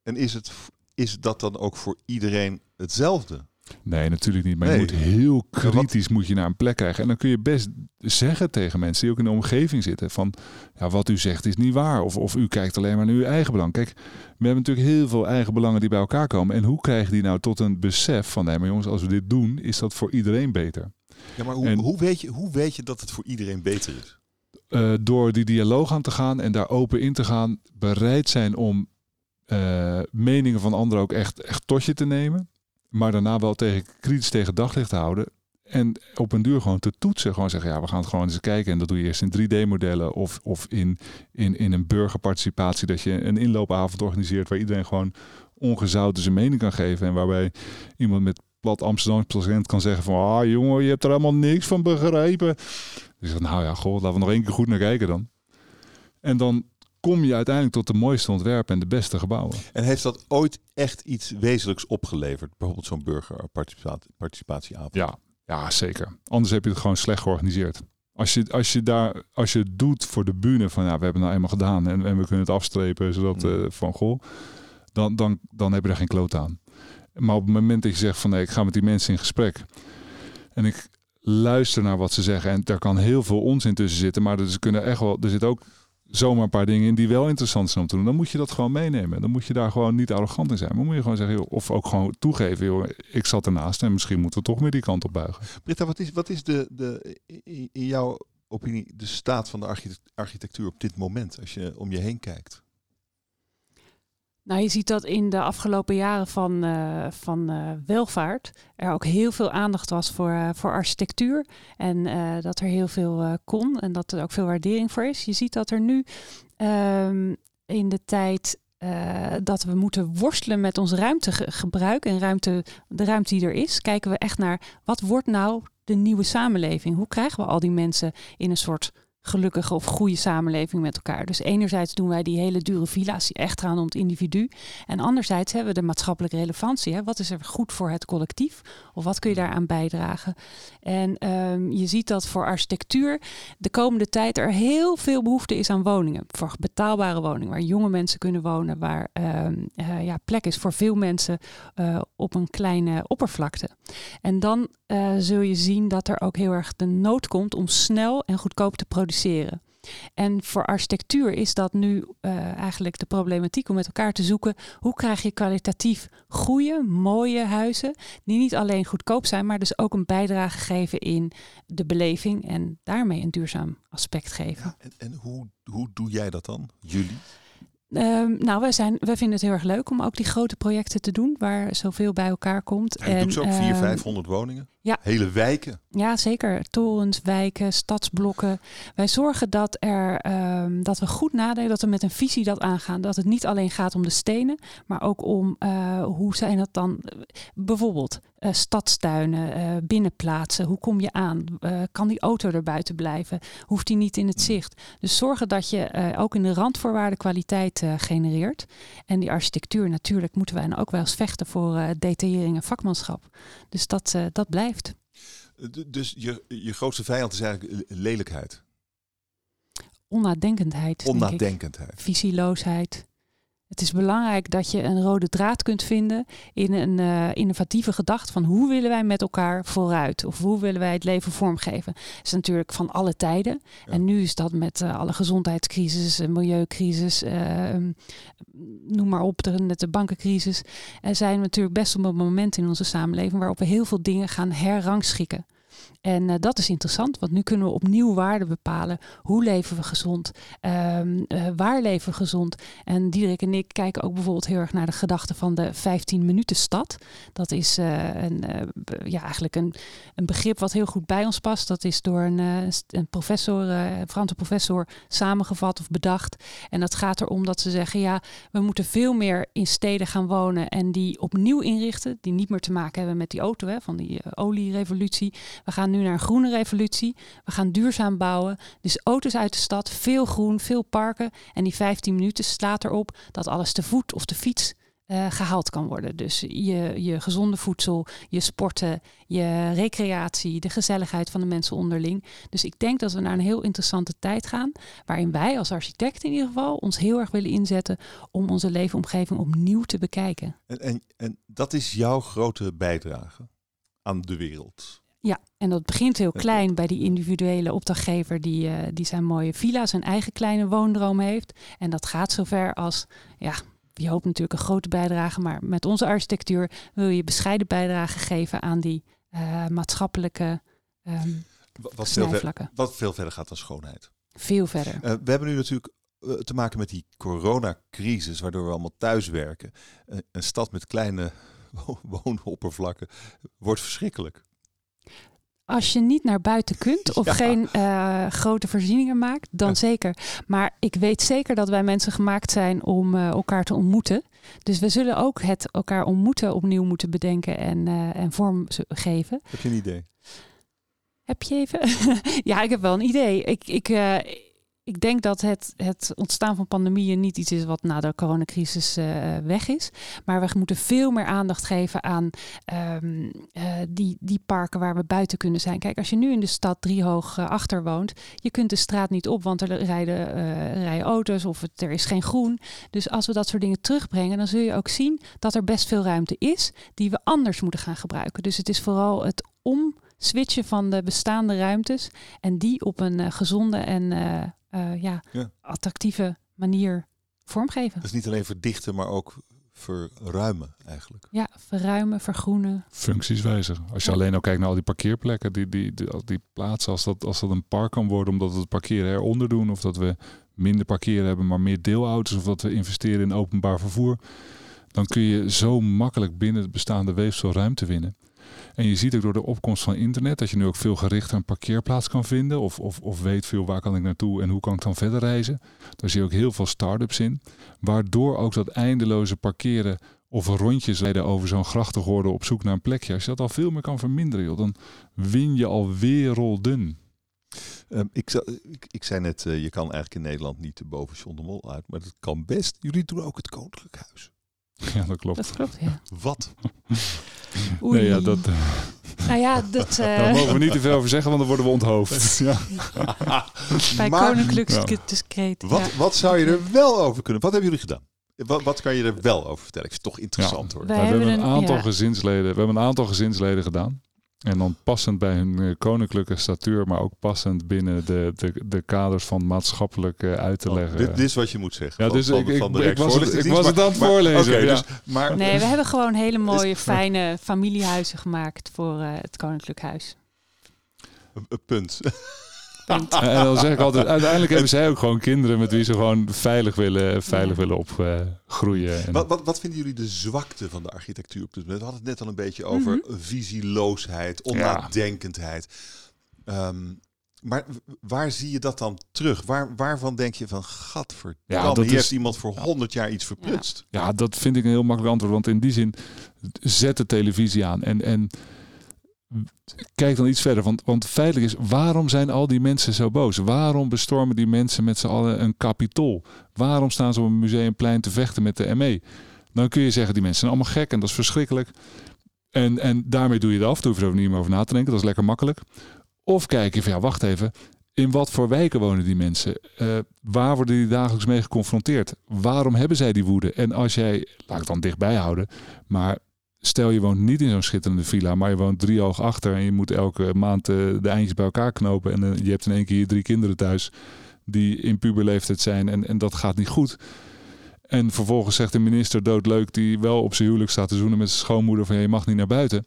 [SPEAKER 1] En is, het, is dat dan ook voor iedereen hetzelfde?
[SPEAKER 3] Nee, natuurlijk niet. Maar
[SPEAKER 1] Nee.
[SPEAKER 3] je moet heel
[SPEAKER 1] wat-
[SPEAKER 3] kritisch moet je naar een plek krijgen. En dan kun je best zeggen tegen mensen die ook in de omgeving zitten van ja, wat u zegt is niet waar. Of, of u kijkt alleen maar naar uw eigen belang. Kijk, we hebben natuurlijk heel veel eigen belangen die bij elkaar komen. En hoe krijgen die nou tot een besef van nee, maar jongens, als we dit doen, is dat voor iedereen beter.
[SPEAKER 1] Ja, maar hoe,
[SPEAKER 3] En-
[SPEAKER 1] hoe, weet je, hoe weet je dat het voor iedereen beter is?
[SPEAKER 3] Eh, door die dialoog aan te gaan en daar open in te gaan, bereid zijn om eh, meningen van anderen ook echt, echt tot je te nemen. Maar daarna wel tegen, kritisch tegen daglicht houden. En op een duur gewoon te toetsen. Gewoon zeggen, ja, we gaan het gewoon eens kijken. En dat doe je eerst in 3D-modellen of, of in, in, in een burgerparticipatie. Dat je een inloopavond organiseert waar iedereen gewoon ongezouten zijn mening kan geven. En waarbij iemand met plat Amsterdamse procent kan zeggen van... Ah jongen, je hebt er helemaal niks van begrepen. Dus ik nou ja, goh, laten we nog één keer goed naar kijken dan. En dan kom je uiteindelijk tot de mooiste ontwerpen en de beste gebouwen.
[SPEAKER 1] En heeft dat ooit echt iets wezenlijks opgeleverd? Bijvoorbeeld zo'n burgerparticipatieavond.
[SPEAKER 3] Ja, ja, zeker. Anders heb je het gewoon slecht georganiseerd. Als je, als je, daar, als je het doet voor de bühne van ja, we hebben het nou eenmaal gedaan en, en we kunnen het afstrepen zodat
[SPEAKER 1] Mm.
[SPEAKER 3] eh, van goh, dan, dan, dan heb je er geen kloot aan. Maar op het moment dat je zegt van nee, ik ga met die mensen in gesprek en ik luister naar wat ze zeggen en daar kan heel veel onzin tussen zitten, maar er kunnen echt wel, er zit ook zomaar een paar dingen in die wel interessant zijn om te doen. Dan moet je dat gewoon meenemen. Dan moet je daar gewoon niet arrogant in zijn. Maar moet je gewoon zeggen, of ook gewoon toegeven, joh, ik zat ernaast en misschien moeten we toch meer die kant op buigen.
[SPEAKER 1] Britta, wat is, wat is de, de, in jouw opinie de staat van de architect- architectuur op dit moment? Als je om je heen kijkt.
[SPEAKER 2] Nou, je ziet dat in de afgelopen jaren van, eh, van eh, welvaart er ook heel veel aandacht was voor, eh, voor architectuur. En dat er heel veel kon en dat er ook veel waardering voor is. Je ziet dat er nu ehm, in de tijd dat we moeten worstelen met ons ruimtegebruik en ruimte, de ruimte die er is, kijken we echt naar wat wordt nou de nieuwe samenleving? Hoe krijgen we al die mensen in een soort gelukkige of goede samenleving met elkaar. Dus enerzijds doen wij die hele dure villa's echt gaan om het individu. En anderzijds hebben we de maatschappelijke relevantie. Hè? Wat is er goed voor het collectief? Of wat kun je daaraan bijdragen? En ehm, je ziet dat voor architectuur de komende tijd er heel veel behoefte is aan woningen. Voor betaalbare woningen, waar jonge mensen kunnen wonen, waar ehm, eh, ja, plek is voor veel mensen uh, op een kleine oppervlakte. En dan uh, zul je zien dat er ook heel erg de nood komt om snel en goedkoop te produceren. En voor architectuur is dat nu uh, eigenlijk de problematiek om met elkaar te zoeken hoe krijg je kwalitatief goede, mooie huizen die niet alleen goedkoop zijn, maar dus ook een bijdrage geven in de beleving en daarmee een duurzaam aspect geven.
[SPEAKER 1] Ja, en, en hoe, hoe doe jij dat dan, jullie?
[SPEAKER 2] Um, nou, wij, zijn, wij vinden het heel erg leuk om ook die grote projecten te doen, waar zoveel bij elkaar komt.
[SPEAKER 1] Ja,
[SPEAKER 2] en,
[SPEAKER 1] doet zo ook
[SPEAKER 2] um,
[SPEAKER 1] 400, 500 woningen?
[SPEAKER 2] Ja.
[SPEAKER 1] Hele wijken?
[SPEAKER 2] Ja, zeker. Torens, wijken, stadsblokken. Wij zorgen dat, er, um, dat we goed nadenken, dat we met een visie dat aangaan. Dat het niet alleen gaat om de stenen, maar ook om uh, hoe zijn dat dan bijvoorbeeld uh, stadstuinen, binnenplaatsen. Hoe kom je aan? Kan die auto er buiten blijven? Hoeft die niet in het zicht? Dus zorgen dat je ook in de randvoorwaarden kwaliteit genereert. En die architectuur natuurlijk moeten wij dan ook wel eens vechten voor detaillering en vakmanschap. Dus dat, dat blijft.
[SPEAKER 1] Dus je, je grootste vijand is eigenlijk lelijkheid?
[SPEAKER 2] Onnadenkendheid.
[SPEAKER 1] Onnadenkendheid.
[SPEAKER 2] Visieloosheid. Het is belangrijk dat je een rode draad kunt vinden in een uh, innovatieve gedachte van hoe willen wij met elkaar vooruit of hoe willen wij het leven vormgeven. Dat is natuurlijk van alle tijden. Ja. En nu is dat met uh, alle gezondheidscrisis, milieucrisis, uh, noem maar op, de, de bankencrisis. Er zijn natuurlijk best wel momenten in onze samenleving waarop we heel veel dingen gaan herrangschikken. En uh, dat is interessant, want nu kunnen we opnieuw waarden bepalen. Hoe leven we gezond? Um, waar leven we gezond? En Diederik en ik kijken ook bijvoorbeeld heel erg naar de gedachte van de 15 minuten stad. Dat is uh, een, ja, eigenlijk een, een begrip wat heel goed bij ons past. Dat is door een, een professor, Franse professor, samengevat of bedacht. En dat gaat erom dat ze zeggen, ja, we moeten veel meer in steden gaan wonen en die opnieuw inrichten. Die niet meer te maken hebben met die auto, hè, van die olierevolutie. We gaan nu naar een groene revolutie. We gaan duurzaam bouwen. Dus auto's uit de stad, veel groen, veel parken. En die 15 minuten slaat erop dat alles te voet of te fiets uh, gehaald kan worden. Dus je, je gezonde voedsel, je sporten, je recreatie, de gezelligheid van de mensen onderling. Dus ik denk dat we naar een heel interessante tijd gaan, waarin wij als architecten in ieder geval ons heel erg willen inzetten om onze leefomgeving opnieuw te bekijken.
[SPEAKER 1] En, en, en dat is jouw grote bijdrage aan de wereld.
[SPEAKER 2] Ja, en dat begint heel klein bij die individuele opdrachtgever die, uh, die zijn mooie villa, zijn eigen kleine woondroom heeft. En dat gaat zover als, ja, je hoopt natuurlijk een grote bijdrage, maar met onze architectuur wil je bescheiden bijdrage geven aan die uh, maatschappelijke um,
[SPEAKER 1] wat, veel ver, wat veel verder gaat dan schoonheid.
[SPEAKER 2] Veel verder.
[SPEAKER 1] Uh, we hebben nu natuurlijk te maken met die coronacrisis, waardoor we allemaal thuiswerken. Uh, een stad met kleine (laughs) woonoppervlakken wordt verschrikkelijk.
[SPEAKER 2] Als je niet naar buiten kunt (laughs) of ja. geen uh, grote voorzieningen maakt, dan ja. zeker. Maar ik weet zeker dat wij mensen gemaakt zijn om uh, elkaar te ontmoeten. Dus we zullen ook het elkaar ontmoeten opnieuw moeten bedenken en, uh, en vorm geven.
[SPEAKER 1] Heb je een idee?
[SPEAKER 2] Heb je even? (laughs) ja, ik heb wel een idee. Ik, ik, ik denk dat het, het ontstaan van pandemieën niet iets is wat na de coronacrisis uh, weg is. Maar we moeten veel meer aandacht geven aan um, uh, die, die parken waar we buiten kunnen zijn. Kijk, als je nu in de stad driehoog uh, achter woont, je kunt de straat niet op, want er rijden, rijden auto's of er is geen groen. Dus als we dat soort dingen terugbrengen, dan zul je ook zien dat er best veel ruimte is die we anders moeten gaan gebruiken. Dus het is vooral het om switchen van de bestaande ruimtes en die op een gezonde en uh, uh, ja, ja, attractieve manier vormgeven.
[SPEAKER 1] Dus niet alleen verdichten, maar ook verruimen eigenlijk.
[SPEAKER 2] Ja, verruimen, vergroenen.
[SPEAKER 3] Functies wijzigen. Als je ja. alleen al kijkt naar al die parkeerplekken, die, die, die, die plaatsen, als dat, als dat een park kan worden, omdat we het parkeren eronder doen, of dat we minder parkeren hebben, maar meer deelauto's, of dat we investeren in openbaar vervoer, dan kun je zo makkelijk binnen het bestaande weefsel ruimte winnen. En je ziet ook door de opkomst van internet dat je nu ook veel gerichter een parkeerplaats kan vinden. Of, of, of weet veel waar kan ik naartoe en hoe kan ik dan verder reizen. Daar zie je ook heel veel start-ups in. Waardoor ook dat eindeloze parkeren of rondjes rijden over zo'n grachtengorde op zoek naar een plekje. Als je dat al veel meer kan verminderen, dan win je al werelden.
[SPEAKER 1] Ehm, ik, ik, ik zei net, eh, je kan eigenlijk in Nederland niet boven John de Mol uit, maar dat kan best. Jullie doen ook het Koninklijk Huis. (laughs)
[SPEAKER 3] Ja, dat klopt.
[SPEAKER 2] Dat klopt, ja.
[SPEAKER 1] Wat?
[SPEAKER 2] Oei.
[SPEAKER 3] Nee, ja, dat,
[SPEAKER 2] Nou ja, dat, eh, (laughs)
[SPEAKER 3] daar mogen we niet te veel over zeggen, want dan worden we onthoofd. (laughs) Ja.
[SPEAKER 2] bij
[SPEAKER 1] Maar
[SPEAKER 2] Koninklijk
[SPEAKER 3] Ja.
[SPEAKER 2] Discreet.
[SPEAKER 1] wat,
[SPEAKER 2] ja.
[SPEAKER 1] wat zou je er wel over kunnen? Wat hebben jullie gedaan? Wat, wat kan je er wel over vertellen? Ik vind het toch interessant hoor.
[SPEAKER 2] Wij
[SPEAKER 3] Nou, we hebben
[SPEAKER 2] hebben
[SPEAKER 3] een
[SPEAKER 2] een-
[SPEAKER 3] aantal
[SPEAKER 2] ja.
[SPEAKER 3] gezinsleden. We hebben een aantal gezinsleden gedaan. En dan passend bij hun eh, koninklijke statuur, maar ook passend binnen de, de, de kaders van maatschappelijk eh, uit te
[SPEAKER 1] Oh,
[SPEAKER 3] leggen.
[SPEAKER 1] dit, dit is wat je moet zeggen.
[SPEAKER 3] Ja,
[SPEAKER 1] van-
[SPEAKER 3] dus
[SPEAKER 1] van,
[SPEAKER 3] ik- ik-
[SPEAKER 1] van de
[SPEAKER 3] ik was het- ik was het aan het
[SPEAKER 1] maar-
[SPEAKER 3] voorlezen, ja.
[SPEAKER 1] dus, maar
[SPEAKER 2] Nee, we hebben gewoon hele mooie,
[SPEAKER 3] Is-
[SPEAKER 2] fijne familiehuizen gemaakt voor eh, het Koninklijk Huis.
[SPEAKER 1] een punt. (laughs)
[SPEAKER 2] Punt. (laughs)
[SPEAKER 3] En dan zeg ik altijd, uiteindelijk hebben zij ook gewoon kinderen met wie ze gewoon veilig willen, veilig
[SPEAKER 2] Ja.
[SPEAKER 3] willen opgroeien. en
[SPEAKER 1] Wat, wat, wat vinden jullie de zwakte van de architectuur op dit moment? We hadden het net al een beetje over
[SPEAKER 2] Mhm.
[SPEAKER 1] visieloosheid, onnadenkendheid. Ehm, maar waar zie je dat dan terug? Waar, waarvan denk je van, gadverdamme,
[SPEAKER 3] Ja, dat
[SPEAKER 1] hier
[SPEAKER 3] is-
[SPEAKER 1] heeft iemand voor honderd jaar iets verprutst.
[SPEAKER 3] Ja, dat vind ik een heel makkelijk antwoord. Want in die zin, zet de televisie aan. En, en kijk dan iets verder. Want, want feitelijk is, waarom zijn al die mensen zo boos? Waarom bestormen die mensen met z'n allen een kapitol? Waarom staan ze op een museumplein te vechten met de ME? Dan kun je zeggen, die mensen zijn allemaal gek en dat is verschrikkelijk. En, en daarmee doe je het af. Daar hoef je er niet meer over na te denken. Dat is lekker makkelijk. Of kijk je van, ja, wacht even. In wat voor wijken wonen die mensen? Eh, waar worden die dagelijks mee geconfronteerd? Waarom hebben zij die woede? En als jij, laat ik dan dichtbij houden, maar stel je woont niet in zo'n schitterende villa, maar je woont drie hoog achter en je moet elke maand eh, de eindjes bij elkaar knopen en eh, je hebt in één keer drie kinderen thuis die in puberleeftijd zijn en, en dat gaat niet goed. En vervolgens zegt de minister doodleuk die wel op zijn huwelijk staat te zoenen met zijn schoonmoeder van je mag niet naar buiten.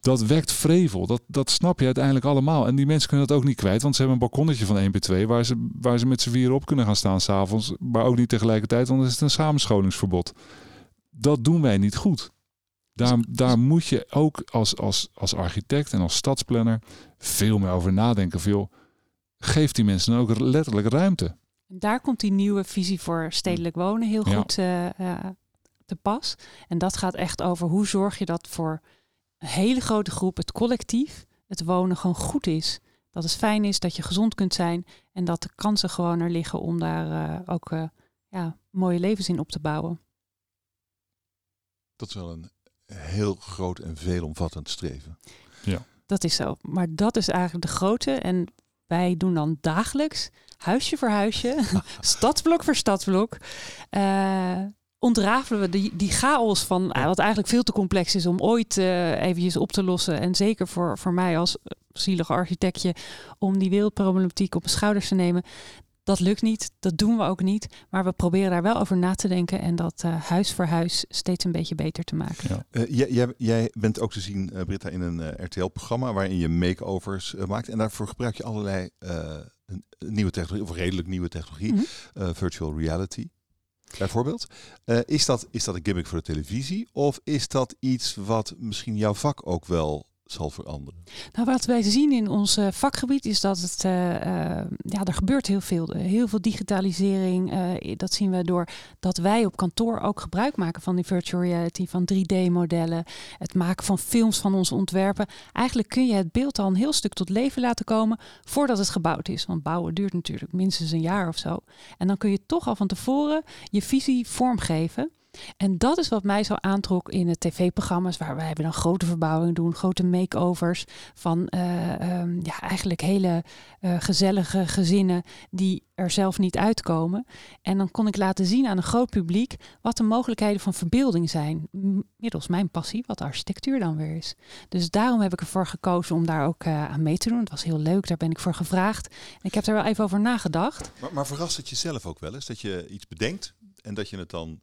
[SPEAKER 3] Dat wekt vrevel. Dat, dat snap je uiteindelijk allemaal. En die mensen kunnen dat ook niet kwijt. Want ze hebben een balkonnetje van 1 bij 2 waar ze, waar ze met z'n vieren op kunnen gaan staan s'avonds. Maar ook niet tegelijkertijd, want dan is het een samenscholingsverbod. Dat doen wij niet goed. Daar, daar moet je ook als, als, als architect en als stadsplanner veel meer over nadenken. Veel, geef die mensen ook letterlijk ruimte.
[SPEAKER 2] En daar komt die nieuwe visie voor stedelijk wonen heel
[SPEAKER 3] Ja.
[SPEAKER 2] goed eh, eh, te pas. En dat gaat echt over hoe zorg je dat voor een hele grote groep, het collectief, het wonen gewoon goed is. Dat het fijn is, dat je gezond kunt zijn en dat de kansen gewoon er liggen om daar eh, ook eh, ja, mooie levens in op te bouwen.
[SPEAKER 1] Dat is wel een heel groot en veelomvattend streven.
[SPEAKER 2] Dat is zo. Maar dat is eigenlijk de grote. En wij doen dan dagelijks, huisje voor huisje, (laughs) stadsblok voor stadsblok, eh, ontrafelen we die, die chaos van, eh, wat eigenlijk veel te complex is om ooit eh eventjes op te lossen. En zeker voor, voor mij als zielige architectje, om die wereldproblematiek op mijn schouders te nemen. Dat lukt niet, dat doen we ook niet. Maar we proberen daar wel over na te denken en dat eh, huis voor huis steeds een beetje beter te maken.
[SPEAKER 1] Eh, jij, jij, jij bent ook te zien, eh, Britta, in een eh, RTL-programma waarin je makeovers maakt. En daarvoor gebruik je allerlei eh, nieuwe technologie, of redelijk nieuwe technologie, eh, virtual reality. Bijvoorbeeld. Eh, is, dat, is dat een gimmick voor de televisie? Of is dat iets wat misschien jouw vak ook wel zal veranderen?
[SPEAKER 2] Nou, wat wij zien in ons eh, vakgebied is dat het, eh, eh, ja, er gebeurt heel veel. Heel veel digitalisering. dat zien we door dat wij op kantoor ook gebruik maken van die virtual reality, van 3D-modellen, het maken van films van onze ontwerpen. Eigenlijk kun je het beeld al een heel stuk tot leven laten komen voordat het gebouwd is. Want bouwen duurt natuurlijk minstens een jaar of zo. En dan kun je toch al van tevoren je visie vormgeven. En dat is wat mij zo aantrok in de tv-programma's, waar wij dan grote verbouwingen doen, grote makeovers van eh, ehm, ja, eigenlijk hele eh, gezellige gezinnen die er zelf niet uitkomen. En dan kon ik laten zien aan een groot publiek wat de mogelijkheden van verbeelding zijn, middels mijn passie, wat architectuur dan weer is. Dus daarom heb ik ervoor gekozen om daar ook eh, aan mee te doen. Het was heel leuk, daar ben ik voor gevraagd. En ik heb er wel even over nagedacht.
[SPEAKER 1] Maar, maar verrast het jezelf ook wel eens dat je iets bedenkt en dat je het dan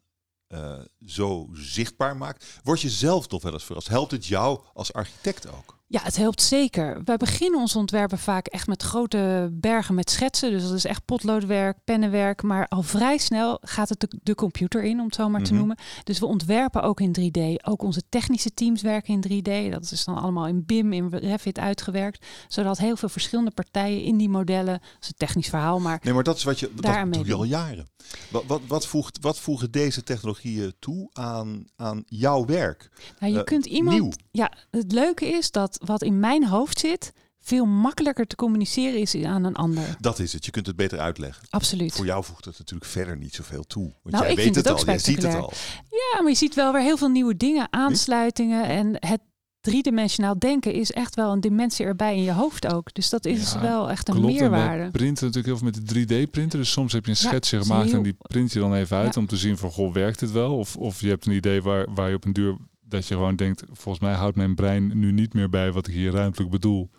[SPEAKER 1] eh, zo zichtbaar maakt? Word je zelf toch wel eens verrast? Helpt het jou als architect ook?
[SPEAKER 2] Ja, het helpt zeker. Wij beginnen onze ontwerpen vaak echt met grote bergen met schetsen. Dus dat is echt potloodwerk, pennenwerk. Maar al vrij snel gaat het de, de computer in, om het zo maar te
[SPEAKER 1] Mhm.
[SPEAKER 2] noemen. Dus we ontwerpen ook in 3D. Ook onze technische teams werken in 3D. Dat is dan allemaal in BIM, in Revit uitgewerkt. Zodat heel veel verschillende partijen in die modellen... Dat is een technisch verhaal, maar
[SPEAKER 1] Nee, maar dat is wat je. Dat doe je al jaren. Wat, wat, wat, voegt, wat voegen deze technologieën toe aan, aan jouw werk?
[SPEAKER 2] nou, je
[SPEAKER 1] Eh,
[SPEAKER 2] kunt iemand...
[SPEAKER 1] Nieuw.
[SPEAKER 2] Ja, het leuke is dat wat in mijn hoofd zit, veel makkelijker te communiceren is aan een ander.
[SPEAKER 1] Dat is het. Je kunt het beter uitleggen.
[SPEAKER 2] Absoluut.
[SPEAKER 1] Voor jou voegt het natuurlijk verder niet zoveel toe. Want
[SPEAKER 2] Nou,
[SPEAKER 1] jij
[SPEAKER 2] ik
[SPEAKER 1] weet
[SPEAKER 2] vind
[SPEAKER 1] het,
[SPEAKER 2] het ook
[SPEAKER 1] al. Jij ziet het al.
[SPEAKER 2] Ja, maar je ziet wel weer heel veel nieuwe dingen, aansluitingen. En het driedimensionaal denken is echt wel een dimensie erbij in je hoofd ook. Dus dat is
[SPEAKER 3] Ja,
[SPEAKER 2] wel echt een
[SPEAKER 3] Klopt,
[SPEAKER 2] meerwaarde.
[SPEAKER 3] printen natuurlijk heel veel met de 3D-printer. Dus soms heb je een
[SPEAKER 2] Ja,
[SPEAKER 3] schetsje gemaakt
[SPEAKER 2] heel-
[SPEAKER 3] en die print je dan even uit
[SPEAKER 2] Ja.
[SPEAKER 3] om te zien van, goh, werkt dit wel? Of, of je hebt een idee waar, waar je op een duur, dat je gewoon denkt, volgens mij houdt mijn brein nu niet meer bij wat ik hier ruimtelijk bedoel.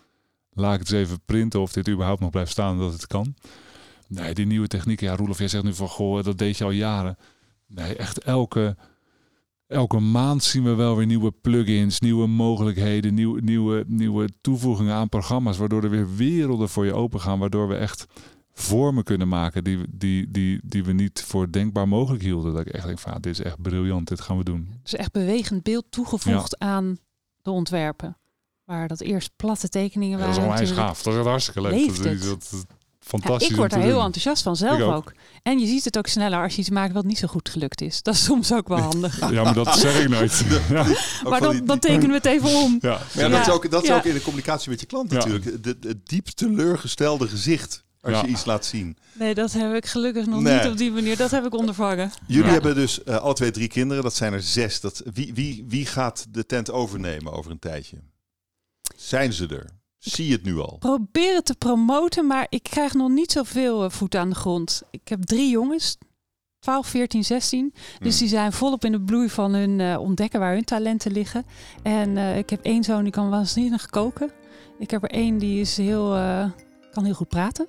[SPEAKER 3] Laat ik het eens even printen of dit überhaupt nog blijft staan dat het kan. Nee, die nieuwe technieken, ja, Roelof, jij zegt nu van, goh, dat deed je al jaren. Nee, echt elke, elke maand zien we wel weer nieuwe plugins, nieuwe mogelijkheden, nieuwe, nieuwe, nieuwe toevoegingen aan programma's, waardoor er weer werelden voor je open gaan, waardoor we echt vormen kunnen maken die, die, die, die we niet voor denkbaar mogelijk hielden. Dat ik echt denk van, ah, dit is echt briljant, dit gaan we doen.
[SPEAKER 2] Dus echt bewegend beeld toegevoegd aan de ontwerpen. Waar dat eerst platte tekeningen
[SPEAKER 3] Ja, dat is
[SPEAKER 2] waren.
[SPEAKER 3] onwijs gaaf, dat is hartstikke leuk.
[SPEAKER 2] Leeft
[SPEAKER 3] dat,
[SPEAKER 2] het?
[SPEAKER 3] dat,
[SPEAKER 2] Ja,
[SPEAKER 3] fantastisch
[SPEAKER 2] ik word daar heel
[SPEAKER 3] doen.
[SPEAKER 2] enthousiast van, zelf ook.
[SPEAKER 3] ook.
[SPEAKER 2] En je ziet het ook sneller als je iets maakt wat niet zo goed gelukt is. Dat is soms ook wel (laughs) handig.
[SPEAKER 3] Ja, maar dat zeg ik nooit. (laughs) ja.
[SPEAKER 2] Maar dan, dan tekenen we het even om.
[SPEAKER 3] Ja.
[SPEAKER 1] Maar ja, dat is ook, dat is
[SPEAKER 2] ja.
[SPEAKER 1] ook in de communicatie met je klant natuurlijk. Het diep teleurgestelde gezicht als
[SPEAKER 3] Ja.
[SPEAKER 1] je iets laat zien.
[SPEAKER 2] Nee, dat heb ik gelukkig nog
[SPEAKER 1] Nee.
[SPEAKER 2] niet op die manier. Dat heb ik ondervangen.
[SPEAKER 1] Jullie
[SPEAKER 2] Ja.
[SPEAKER 1] hebben dus eh, alle twee drie kinderen. Dat zijn er zes. Dat, wie, wie, wie gaat de tent overnemen over een tijdje? Zijn ze er? Zie je het nu al?
[SPEAKER 2] Probeer het te promoten, maar ik krijg nog niet zoveel eh, voet aan de grond. Ik heb drie jongens, 12, 14, 16. Dus
[SPEAKER 1] Hmm.
[SPEAKER 2] die zijn volop in de bloei van hun eh, ontdekken waar hun talenten liggen. En eh, ik heb één zoon die kan waanzinnig koken. Ik heb er één die is heel, eh, kan heel goed praten.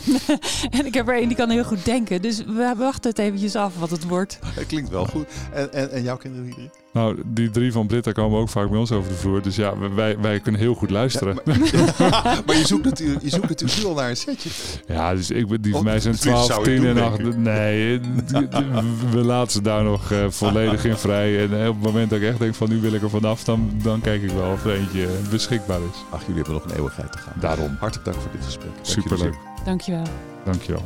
[SPEAKER 2] (laughs) en, ik heb er één die kan heel goed denken. Dus we wachten het eventjes af wat het wordt. (laughs)
[SPEAKER 1] Klinkt wel goed. En, en, en jouw kinderen, Diederik?
[SPEAKER 3] Nou, die drie van Britta komen ook vaak bij ons over de vloer. Dus ja, wij, wij kunnen heel goed luisteren.
[SPEAKER 1] Ja, (laughs) maar je zoekt, natuurlijk, je zoekt natuurlijk nu al naar een setje.
[SPEAKER 3] Ja, dus ik, ben- die van
[SPEAKER 1] Oh,
[SPEAKER 3] mij zijn
[SPEAKER 1] tenminste,
[SPEAKER 3] 12,
[SPEAKER 1] zou ik
[SPEAKER 3] 10 en
[SPEAKER 1] doen,
[SPEAKER 3] 8.
[SPEAKER 1] denk ik.
[SPEAKER 3] Nee, we laten ze daar nog eh, volledig in vrij. En eh, op het moment dat ik echt denk van nu wil ik er vanaf, dan, dan kijk ik wel of er eentje beschikbaar is.
[SPEAKER 1] Ach, jullie hebben nog een eeuwigheid te gaan.
[SPEAKER 3] Daarom.
[SPEAKER 1] Hartelijk dank voor dit gesprek. Dank
[SPEAKER 3] Superleuk.
[SPEAKER 2] Dankjewel.
[SPEAKER 3] Dankjewel.